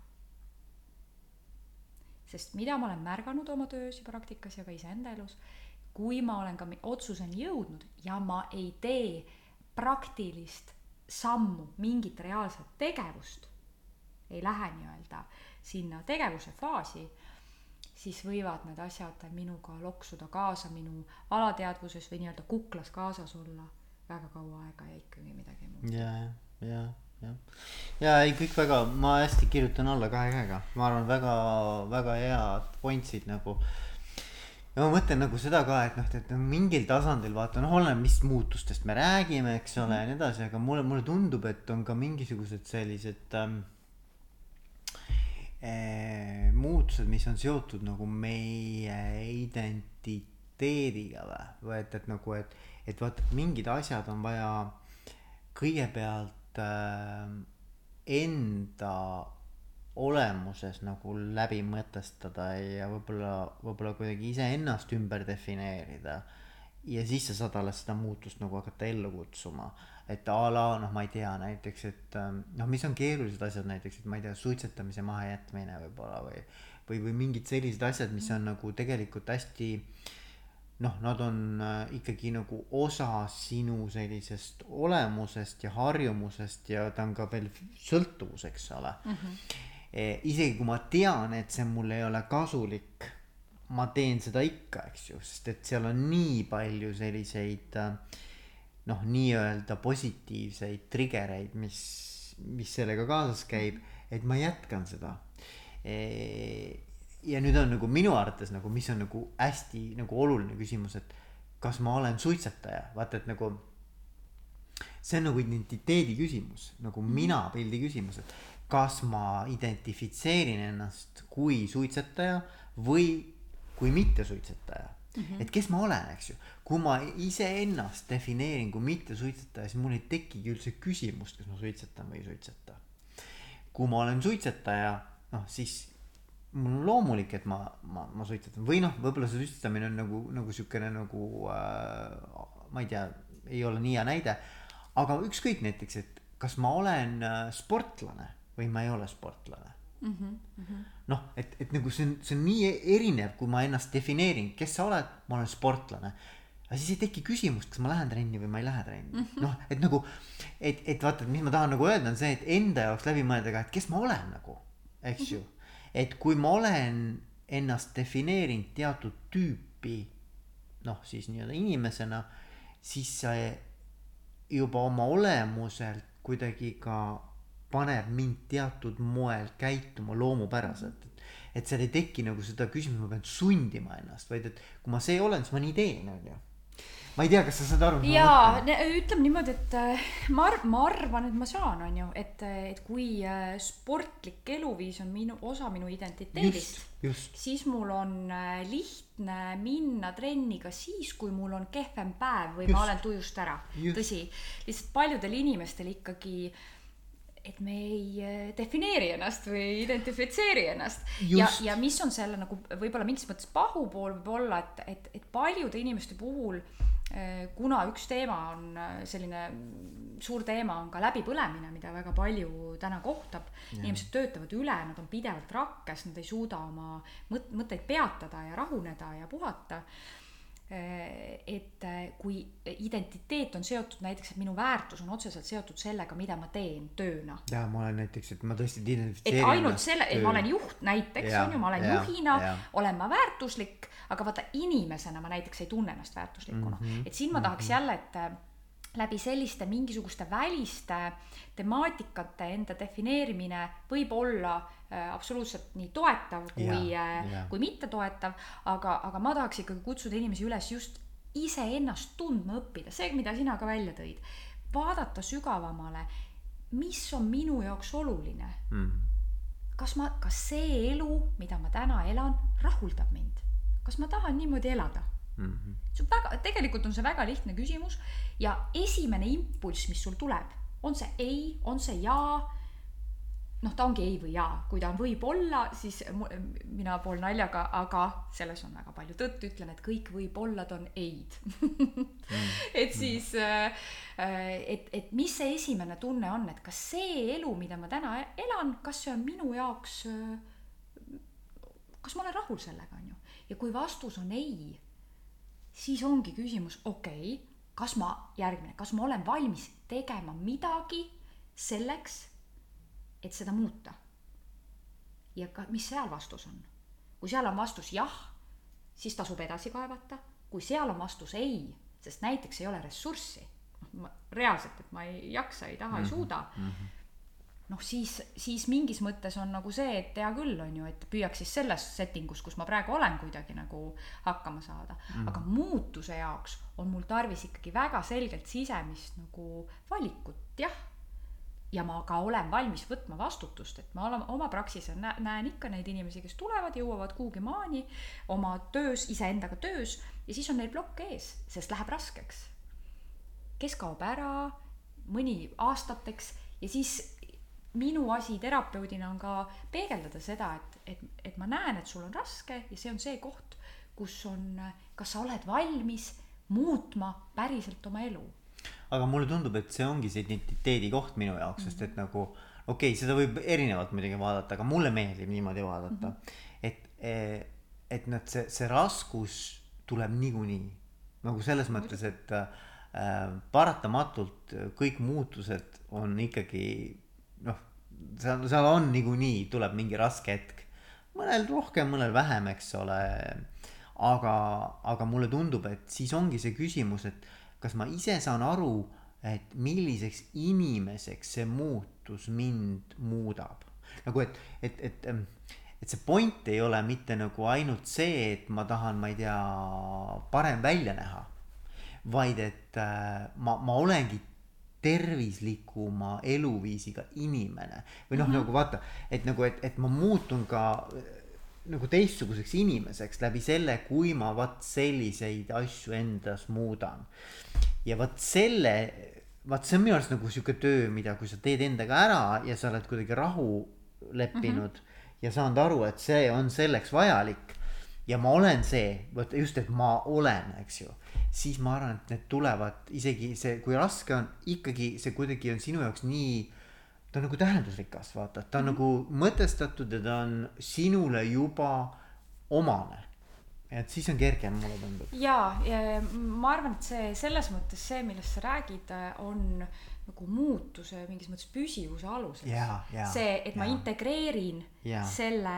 sest mida ma olen märganud oma töös ja praktikas ja ka iseenda elus, kui ma olen ka otsuseni jõudnud ja ma ei tee praktilist sammu, mingit reaalset tegevust, ei lähe nii-öelda sinna tegevuse faasi siis võivad need asjad minuga loksuda kaasa minu alateadvuses või nii-öelda kuklas kaasas olla väga kaua aega ja ikkagi midagi ei muutu. ja, ja, ja, ja ei, kõik väga, ma hästi kirjutan alla kahe käega, ma arvan, väga, väga head pointsid nagu ja ma mõtlen nagu seda ka, et noh, et mingil tasandil vaata noh, oleneb, mis muutustest me räägime, eks ole ja nii edasi, aga mulle, mulle tundub, et on ka mingisugused sellised ähm, eh, muutused, mis on seotud nagu meie identiteediga või, või et, et nagu, et, et vaata, mingid asjad on vaja kõigepealt äh, enda olemuses nagu läbi mõtestada ja võib-olla, võib-olla kuidagi iseennast ümber defineerida. ja siis sa saad alles seda muutust nagu hakata ellu kutsuma et a la noh ma ei tea näiteks et ähm, noh mis on keerulised asjad näiteks et ma ei tea suitsetamise mahajätmine võib-olla või või või mingid sellised asjad mis on nagu tegelikult hästi noh nad on äh, ikkagi nagu osa sinu sellisest olemusest ja harjumusest ja ta on ka veel sõltuvus eks ole mm -hmm. E, isegi kui ma tean et see mul ei ole kasulik ma teen seda ikka eks ju sest et seal on nii palju selliseid äh, noh, nii-öelda positiivseid trigereid, mis, mis sellega kaasas käib, et ma jätkan seda e. ja nüüd on nagu minu arvates nagu, mis on nagu hästi nagu oluline küsimus, et kas ma olen suitsetaja, vaata, et nagu see on nagu identiteedi küsimus, nagu mhm. mina pildi küsimus, et kas ma identifitseerin ennast kui suitsetaja või kui mittesuitsetaja mm. -hmm. et kes ma olen, eks ju, kui ma iseennast defineerin kui mittesuitsetaja, siis mul ei tekigi üldse küsimust, kas ma suitsetan või ei suitseta. kui ma olen suitsetaja, noh siis mul on loomulik, et ma, ma, ma suitsetan või noh, võib-olla see suitsetamine on nagu, nagu siukene nagu äh, ma ei tea, ei ole nii hea näide. aga ükskõik näiteks, et kas ma olen äh, sportlane või ma ei ole sportlane mm. -hmm. noh, et, et nagu see on, see on nii erinev, kui ma ennast defineerin, kes sa oled, ma olen sportlane. aga siis ei teki küsimust, kas ma lähen trenni või ma ei lähe trenni mm -hmm., noh, et nagu, et, et vaata, mis ma tahan nagu öelda, on see, et enda jaoks läbi mõelda ka, et kes ma olen nagu, eks mm -hmm. ju. et kui ma olen ennast defineerinud teatud tüüpi, noh, siis nii-öelda inimesena, siis see juba oma olemuselt kuidagi ka paneb mind teatud moel käituma loomupäraselt. et seal ei teki nagu seda küsimust, ma pean sundima ennast, vaid et kui ma see olen, siis ma nii teen, on ju ma ei tea, kas sa saad aru. jaa, ütleme niimoodi, et äh, ma arv-, ma arvan, et ma saan, on ju, et, et kui äh, sportlik eluviis on minu, osa minu identiteedist, siis mul on äh, lihtne minna trenni ka siis, kui mul on kehvem päev või just. ma olen tujust ära. tõsi, lihtsalt paljudel inimestel ikkagi äh, et me ei äh, defineeri ennast või identifitseeri ennast. ja, ja mis on selle nagu võib-olla mingis mõttes pahupool võib olla, et, et, et paljude inimeste puhul äh, kuna üks teema on äh, selline suur teema on ka läbipõlemine, mida väga palju täna kohtab. inimesed töötavad üle, nad on pidevalt rakkes, nad ei suuda oma mõt-, mõtteid peatada ja rahuneda ja puhata et äh, kui identiteet on seotud näiteks, et minu väärtus on otseselt seotud sellega, mida ma teen tööna. ja ma olen näiteks, et ma tõesti identifitseerin. et ainult selle, et ma olen juht näiteks on ju, ma olen ja, juhina, olen ma väärtuslik, aga vaata inimesena ma näiteks ei tunne ennast väärtuslikuna mm, -hmm, et siin ma tahaks mm -hmm. jälle, et äh, läbi selliste mingisuguste väliste temaatikate enda defineerimine võib olla äh, absoluutselt nii toetav kui äh,, kui mittetoetav, aga, aga ma tahaks ikkagi kutsuda inimesi üles just iseennast tundma õppida, see, mida sina ka välja tõid. vaadata sügavamale, mis on minu jaoks oluline mm.. kas ma, kas see elu, mida ma täna elan, rahuldab mind? kas ma tahan niimoodi elada? Mm. -hmm. see on väga, tegelikult on see väga lihtne küsimus ja esimene impulss, mis sul tuleb, on see ei, on see jaa. noh, ta ongi ei või jaa, kui ta on võib-olla, siis mina pool naljaga, aga selles on väga palju tõtt, ütlen, et kõik võib-ollad on ei-d mm. et siis, äh, et, et mis see esimene tunne on, et kas see elu, mida ma täna elan, kas see on minu jaoks, kas ma olen rahul sellega, on ju. ja kui vastus on ei siis ongi küsimus, okei okay,, kas ma, järgmine, kas ma olen valmis tegema midagi selleks, et seda muuta? ja ka, mis seal vastus on? kui seal on vastus jah, siis tasub edasi kaevata, kui seal on vastus ei, sest näiteks ei ole ressurssi, noh, reaalselt, et ma ei jaksa, ei taha mm, -hmm. ei mhm, suuda mm, -hmm noh, siis, siis mingis mõttes on nagu see, et hea küll, on ju, et püüaks siis selles setting us, kus ma praegu olen, kuidagi nagu hakkama saada mm. aga muutuse jaoks on mul tarvis ikkagi väga selgelt sisemist nagu valikut, jah. ja ma ka olen valmis võtma vastutust, et ma olen oma praksises nä näen ikka neid inimesi, kes tulevad, jõuavad kuhugi maani oma töös, iseendaga töös ja siis on neil plokk ees, sest läheb raskeks. kes kaob ära, mõni aastateks ja siis minu asi terapeudina on ka peegeldada seda, et, et, et ma näen, et sul on raske ja see on see koht, kus on, kas sa oled valmis muutma päriselt oma elu. Aga mulle tundub, et see ongi see identiteedi koht minu jaoks, sest et nagu okei okay,, seda võib erinevalt muidugi vaadata, aga mulle meeldib niimoodi vaadata. Mm, -hmm. et, et noh, see, see raskus tuleb niikuinii. Nagu selles mõttes, et äh, paratamatult kõik muutused on ikkagi noh, seal, seal on niikuinii tuleb mingi raske hetk. mõnel rohkem, mõnel vähem, eks ole. aga, aga mulle tundub, et siis ongi see küsimus, et kas ma ise saan aru, et milliseks inimeseks see muutus mind muudab. nagu et, et, et, et see point ei ole mitte nagu ainult see, et ma tahan, ma ei tea, parem välja näha. vaid et äh, ma, ma olengi tervislikuma eluviisiga inimene või noh mm -hmm., nagu vaata, et nagu, et, et ma muutun ka nagu teistsuguseks inimeseks läbi selle, kui ma vaat selliseid asju endas muudan. ja vot selle, vaat see on minu arust nagu sihuke töö, mida, kui sa teed endaga ära ja sa oled kuidagi rahu leppinud mm -hmm. ja saanud aru, et see on selleks vajalik. Ja ma olen see, vot just, et ma olen, eks ju, siis ma arvan, et need tulevad isegi see, kui raske on, ikkagi see kuidagi on sinu jaoks nii ta on nagu tähendusrikas, vaata, ta on mm -hmm. nagu mõtestatud ja ta on sinule juba omane. et siis on kergem, mulle tundub. ja, ja ma arvan, et see selles mõttes see, millest sa räägid, on nagu muutuse mingis mõttes püsivuse aluseks. see, et ma ja. integreerin ja. selle,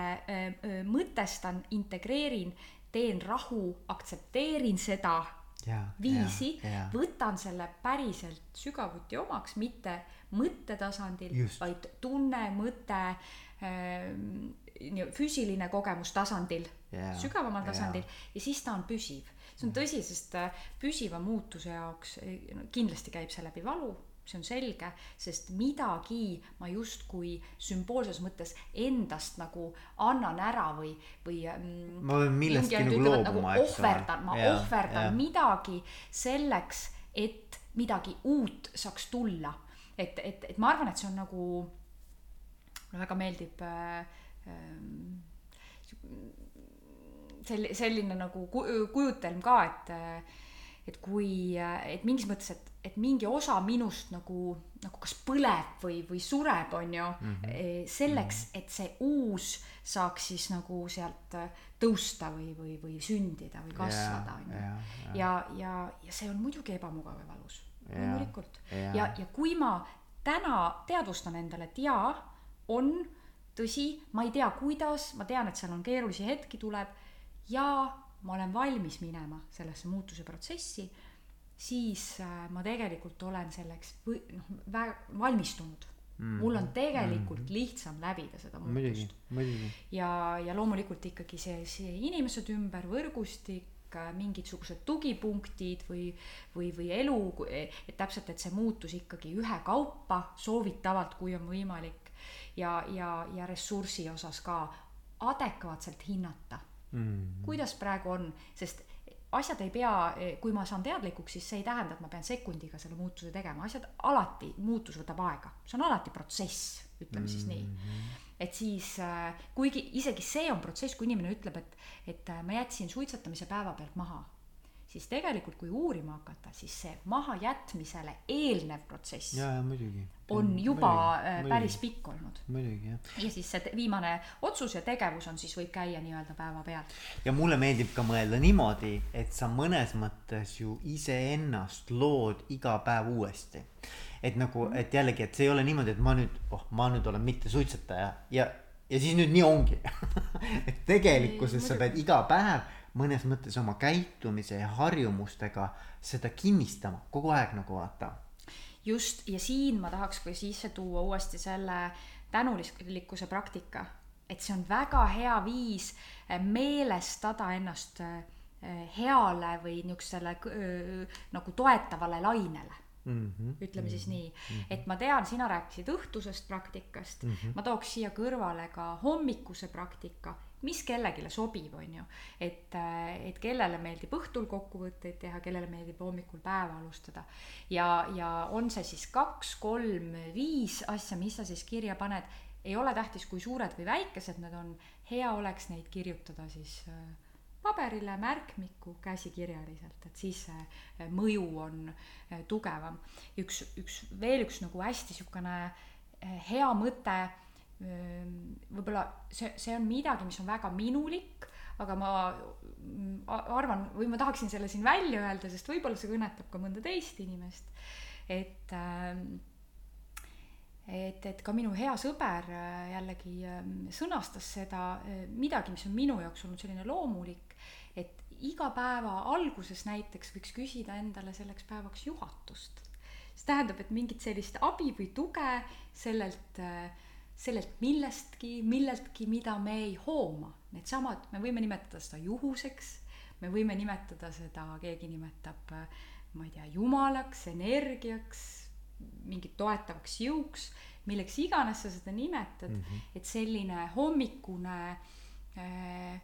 mõtestan, integreerin, teen rahu, aktsepteerin seda ja, viisi, võtan selle päriselt sügavuti omaks, mitte mõttetasandil, vaid tunne, mõte äh,, füüsiline kogemus tasandil yeah,, sügavamal tasandil yeah. ja siis ta on püsiv. see on tõsi, sest äh, püsiva muutuse jaoks kindlasti käib see läbi valu see on selge, sest midagi ma justkui sümboolses mõttes endast nagu annan ära või, või. Mm, ma pean millestki nagu loobuma, nagu eks ole. ohverdan, ma ja, ohverdan ja. midagi selleks, et midagi uut saaks tulla et, et, et ma arvan, et see on nagu, mulle väga meeldib äh, sel-, selline nagu kujutelm ka, et et kui, et mingis mõttes, et, et mingi osa minust nagu, nagu kas põleb või, või sureb, on ju mm, -hmm. selleks, mhm. et see uus saaks siis nagu sealt tõusta või, või, või sündida või kasvada, on ju. ja, ja, ja see on muidugi ebamugav ja valus loomulikult. ja, ja, ja kui ma täna teadvustan endale, et jaa, on tõsi, ma ei tea, kuidas, ma tean, et seal on keerulisi hetki tuleb ja ma olen valmis minema sellesse muutuse protsessi, siis äh, ma tegelikult olen selleks või noh, valmistunud mm.. mul on tegelikult mm. lihtsam läbida seda muutust. ja, ja loomulikult ikkagi see, see inimesed ümber, võrgustik mingisugused tugipunktid või, või, või elu, et täpselt, et see muutus ikkagi ühekaupa soovitavalt, kui on võimalik. ja, ja, ja ressursi osas ka adekvaatselt hinnata mm. kuidas praegu on, sest asjad ei pea, kui ma saan teadlikuks, siis see ei tähenda, et ma pean sekundiga selle muutuse tegema, asjad alati, muutus võtab aega, see on alati protsess, ütleme mm siis nii. Mm-hmm. Et siis äh, kuigi isegi see on protsess, kui inimene ütleb, et, et äh, ma jätsin suitsetamise päevapealt maha, siis tegelikult, kui uurima hakata, siis see mahajätmisele eelnev protsess. ja, ja muidugi. on juba muidugi, äh, päris muidugi. pikk olnud. muidugi, jah. ja siis see viimane otsus ja tegevus on siis, võib käia nii-öelda päevapealt. ja mulle meeldib ka mõelda niimoodi, et sa mõnes mõttes ju iseennast lood iga päev uuesti et nagu, et jällegi, et see ei ole niimoodi, et ma nüüd, oh, ma nüüd olen mittesuitsetaja ja, ja siis nüüd nii ongi et tegelikkuses sa pead iga päev mõnes mõttes oma käitumise ja harjumustega seda kinnistama kogu aeg nagu vaata. just, ja siin ma tahaks ka sisse tuua uuesti selle tänulikkuse praktika, et see on väga hea viis eh, meelestada ennast eh, heale või niisugusele nagu toetavale lainele. Mm -hmm, ütleme mm -hmm, siis nii. Mm, -hmm. et ma tean, sina rääkisid õhtusest praktikast. Mm, -hmm. ma tooks siia kõrvale ka hommikuse praktika, mis kellelegi sobib, on ju. et, äh, et kellele meeldib õhtul kokkuvõtteid teha, kellele meeldib hommikul päeva alustada. ja, ja on see siis kaks, kolm, viis asja, mis sa siis kirja paned, ei ole tähtis, kui suured või väikesed need on, hea oleks neid kirjutada siis äh, paberile märkmikku käsikirjaliselt, et siis see eh, mõju on tugevam. üks, üks, veel üks nagu hästi niisugune hea mõte, võib-olla see, see on midagi, mis on väga minulik, aga ma mm, arvan või ma tahaksin selle siin välja öelda, sest võib-olla see kõnetab ka mõnda teist inimest, et äh, et, et ka minu hea sõber äh, jällegi ähm, sõnastas seda äh, midagi, mis on minu jaoks olnud selline loomulik, et iga päeva alguses näiteks võiks küsida endale selleks päevaks juhatust. see tähendab, et mingit sellist abi või tuge sellelt, äh, sellelt millestki, milleltki, mida me ei hooma. Needsamad, me võime nimetada seda juhuseks, me võime nimetada seda, keegi nimetab, ma ei tea, jumalaks, energiaks mingi toetavaks jõuks, milleks iganes sa seda nimetad mm, -hmm. et selline hommikune äh,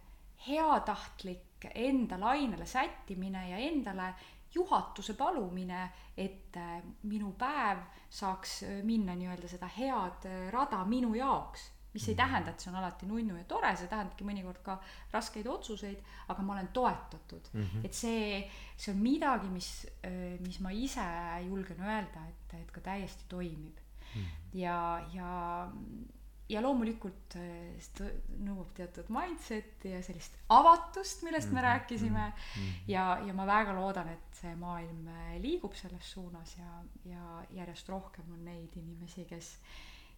heatahtlik enda lainele sättimine ja endale juhatuse palumine, et äh, minu päev saaks minna nii-öelda seda head äh, rada minu jaoks mis ei mhm. tähenda, et see on alati nunnu ja tore, see tähendabki mõnikord ka raskeid otsuseid, aga ma olen toetatud mm. -hmm. et see, see on midagi, mis, äh, mis ma ise julgen öelda, et, et ka täiesti toimib mm. -hmm. ja, ja, ja loomulikult äh, see nõuab teatud mindset'i ja sellist avatust, millest me mm -hmm. rääkisime mm. -hmm. ja, ja ma väga loodan, et see maailm äh, liigub selles suunas ja, ja järjest rohkem on neid inimesi, kes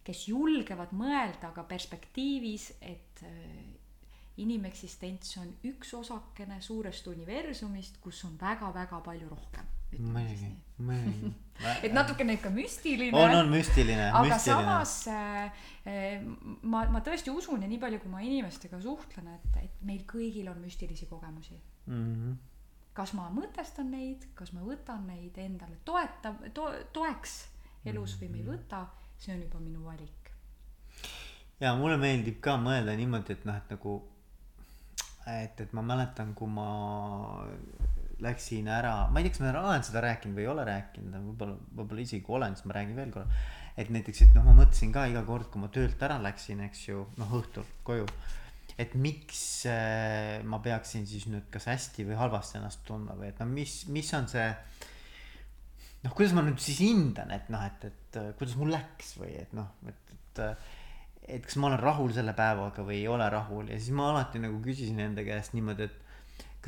kes julgevad mõelda ka perspektiivis, et äh, inimeksistents on üks osakene suurest universumist, kus on väga-väga palju rohkem. Muidugi, muidugi et natukene ikka müstiline. on, on müstiline. aga müstiline. samas äh, ma, ma tõesti usun ja nii palju, kui ma inimestega suhtlen, et, et meil kõigil on müstilisi kogemusi mm. -hmm. kas ma mõtestan neid, kas ma võtan neid endale toeta- to,, toeks elus mm -hmm. või ma ei võta see on juba minu valik. ja mulle meeldib ka mõelda niimoodi, et noh, et nagu, et, et ma mäletan, kui ma läksin ära, ma ei tea, kas ma olen seda rääkinud või ei ole rääkinud, võib-olla, võib-olla isegi olen, siis ma räägin veel korra. et näiteks, et noh, ma mõtlesin ka iga kord, kui ma töölt ära läksin, eks ju, noh õhtul koju. et miks äh, ma peaksin siis nüüd kas hästi või halvasti ennast tundma või et no mis, mis on see noh, kuidas ma nüüd siis hindan, et noh, et, et kuidas mul läks või et noh, et, et et kas ma olen rahul selle päevaga või ei ole rahul ja siis ma alati nagu küsisin enda käest niimoodi, et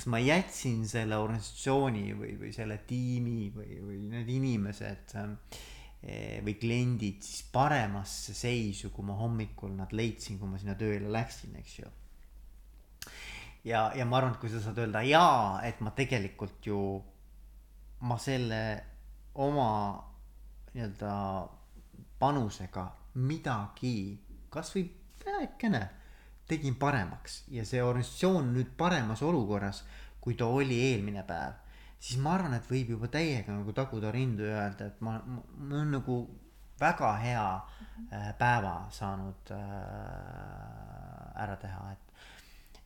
kas ma jätsin selle organisatsiooni või, või selle tiimi või, või need inimesed eh, või kliendid siis paremasse seisu, kui ma hommikul nad leidsin, kui ma sinna tööle läksin, eks ju. ja, ja ma arvan, et kui sa saad öelda jaa, et ma tegelikult ju, ma selle oma nii-öelda panusega midagi, kasvõi vähekene, tegin paremaks. Ja see organisatsioon nüüd paremas olukorras, kui ta oli eelmine päev, siis ma arvan, et võib juba täiega nagu taguda rindu ja öelda, et ma, ma, ma olen nagu väga hea äh, päeva saanud äh, ära teha, et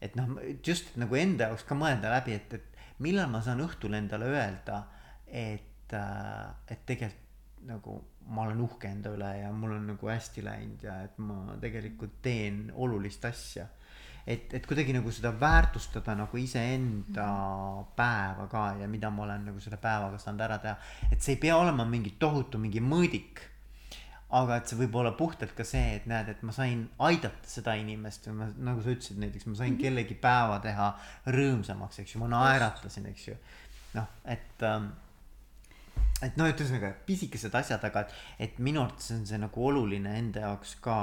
et noh, just nagu enda jaoks ka mõelda läbi, et, et millal ma saan õhtul endale öelda, et, äh, et tegelikult nagu ma olen uhke enda üle ja mul on nagu hästi läinud ja et ma tegelikult teen olulist asja. et, et kuidagi nagu seda väärtustada nagu iseenda mm. päeva ka ja mida ma olen nagu selle päevaga saanud ära teha. et see ei pea olema mingi tohutu mingi mõõdik. aga et see võib olla puhtalt ka see, et näed, et ma sain aidata seda inimest või ma, nagu sa ütlesid, näiteks ma sain mm -hmm. kellegi päeva teha rõõmsamaks, eks ju, ma naeratasin, eks ju. noh, et ähm, et noh, et ühesõnaga pisikesed asjad, aga et, et minu arvates on see nagu oluline enda jaoks ka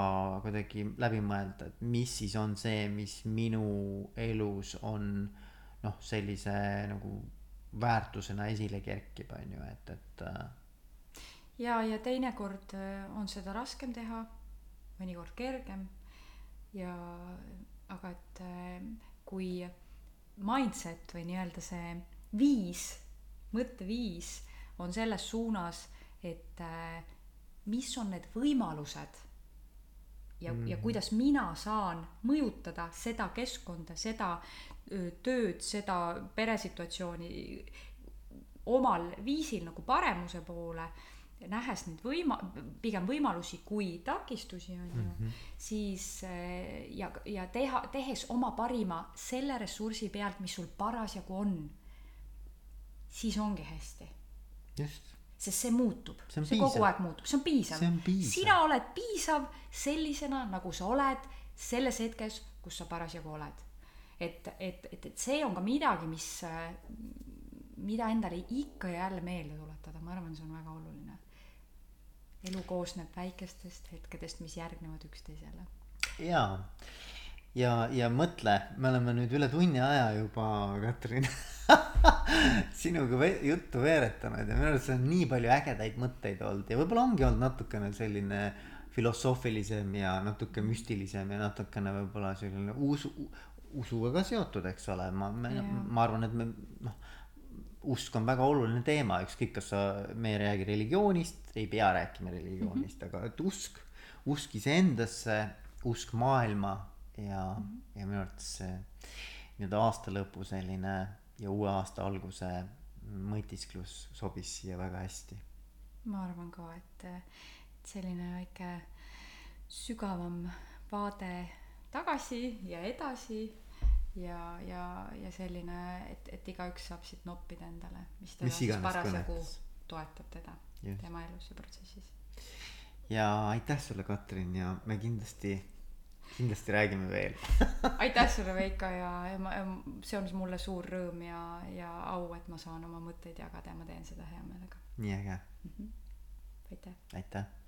kuidagi läbi mõelda, et mis siis on see, mis minu elus on noh, sellise nagu väärtusena esile kerkib, on ju, et, et. Äh, ja, ja teinekord äh, on seda raskem teha, mõnikord kergem ja aga et äh, kui mindset või nii-öelda see viis, mõtteviis on selles suunas, et äh, mis on need võimalused ja mm, -hmm. ja mhm. kuidas mina saan mõjutada seda keskkonda, seda tööd, seda peresituatsiooni omal viisil nagu paremuse poole. nähes neid võima- pigem võimalusi kui takistusi on ju mm -hmm. siis eh, ja ja teha tehes oma parima selle ressursi pealt mis sul parasjagu on siis ongi hästi just. Sest see muutub. See see kogu aeg muutub. See on piisav. Sina oled piisav sellisena nagu sa oled selles hetkes kus sa parasjagu oled. Et et et et see on ka midagi mis mida endale ikka ja jälle meelde tuletada. Ma arvan see on väga oluline. Elu koosneb väikestest hetkedest mis järgnevad üksteisele. Jaa ja ja mõtle me oleme nüüd üle tunni aja juba Katrin sinuga ve- juttu veeretanud ja minu arust on nii palju ägedaid mõtteid olnud ja võib-olla ongi olnud natukene selline filosoofilisem ja natuke müstilisem ja natukene võib-olla selline usu usuga ka seotud eks ole ma ma arvan et me noh usk on väga oluline teema ükskõik kas sa me ei räägi religioonist ei pea rääkima religioonist mm -hmm. aga et usk usk iseendasse usk maailma ja mm -hmm. ja minu arvates see nii-öelda aasta lõpu selline ja uue aasta alguse mõtisklus sobis siia väga hästi ma arvan ka et et selline väike sügavam vaade tagasi ja edasi ja ja ja selline et et igaüks saab siit noppida endale mis teda Mis siis parasjagu toetab teda Just. tema elus ja protsessis ja aitäh sulle Katrin ja me kindlasti kindlasti räägime veel. Aitäh sulle Veiko ja, ja see on mulle suur rõõm ja ja au et ma saan oma mõtteid jagada ja ma teen seda hea meelega. Nii äge. Aitäh. Aitäh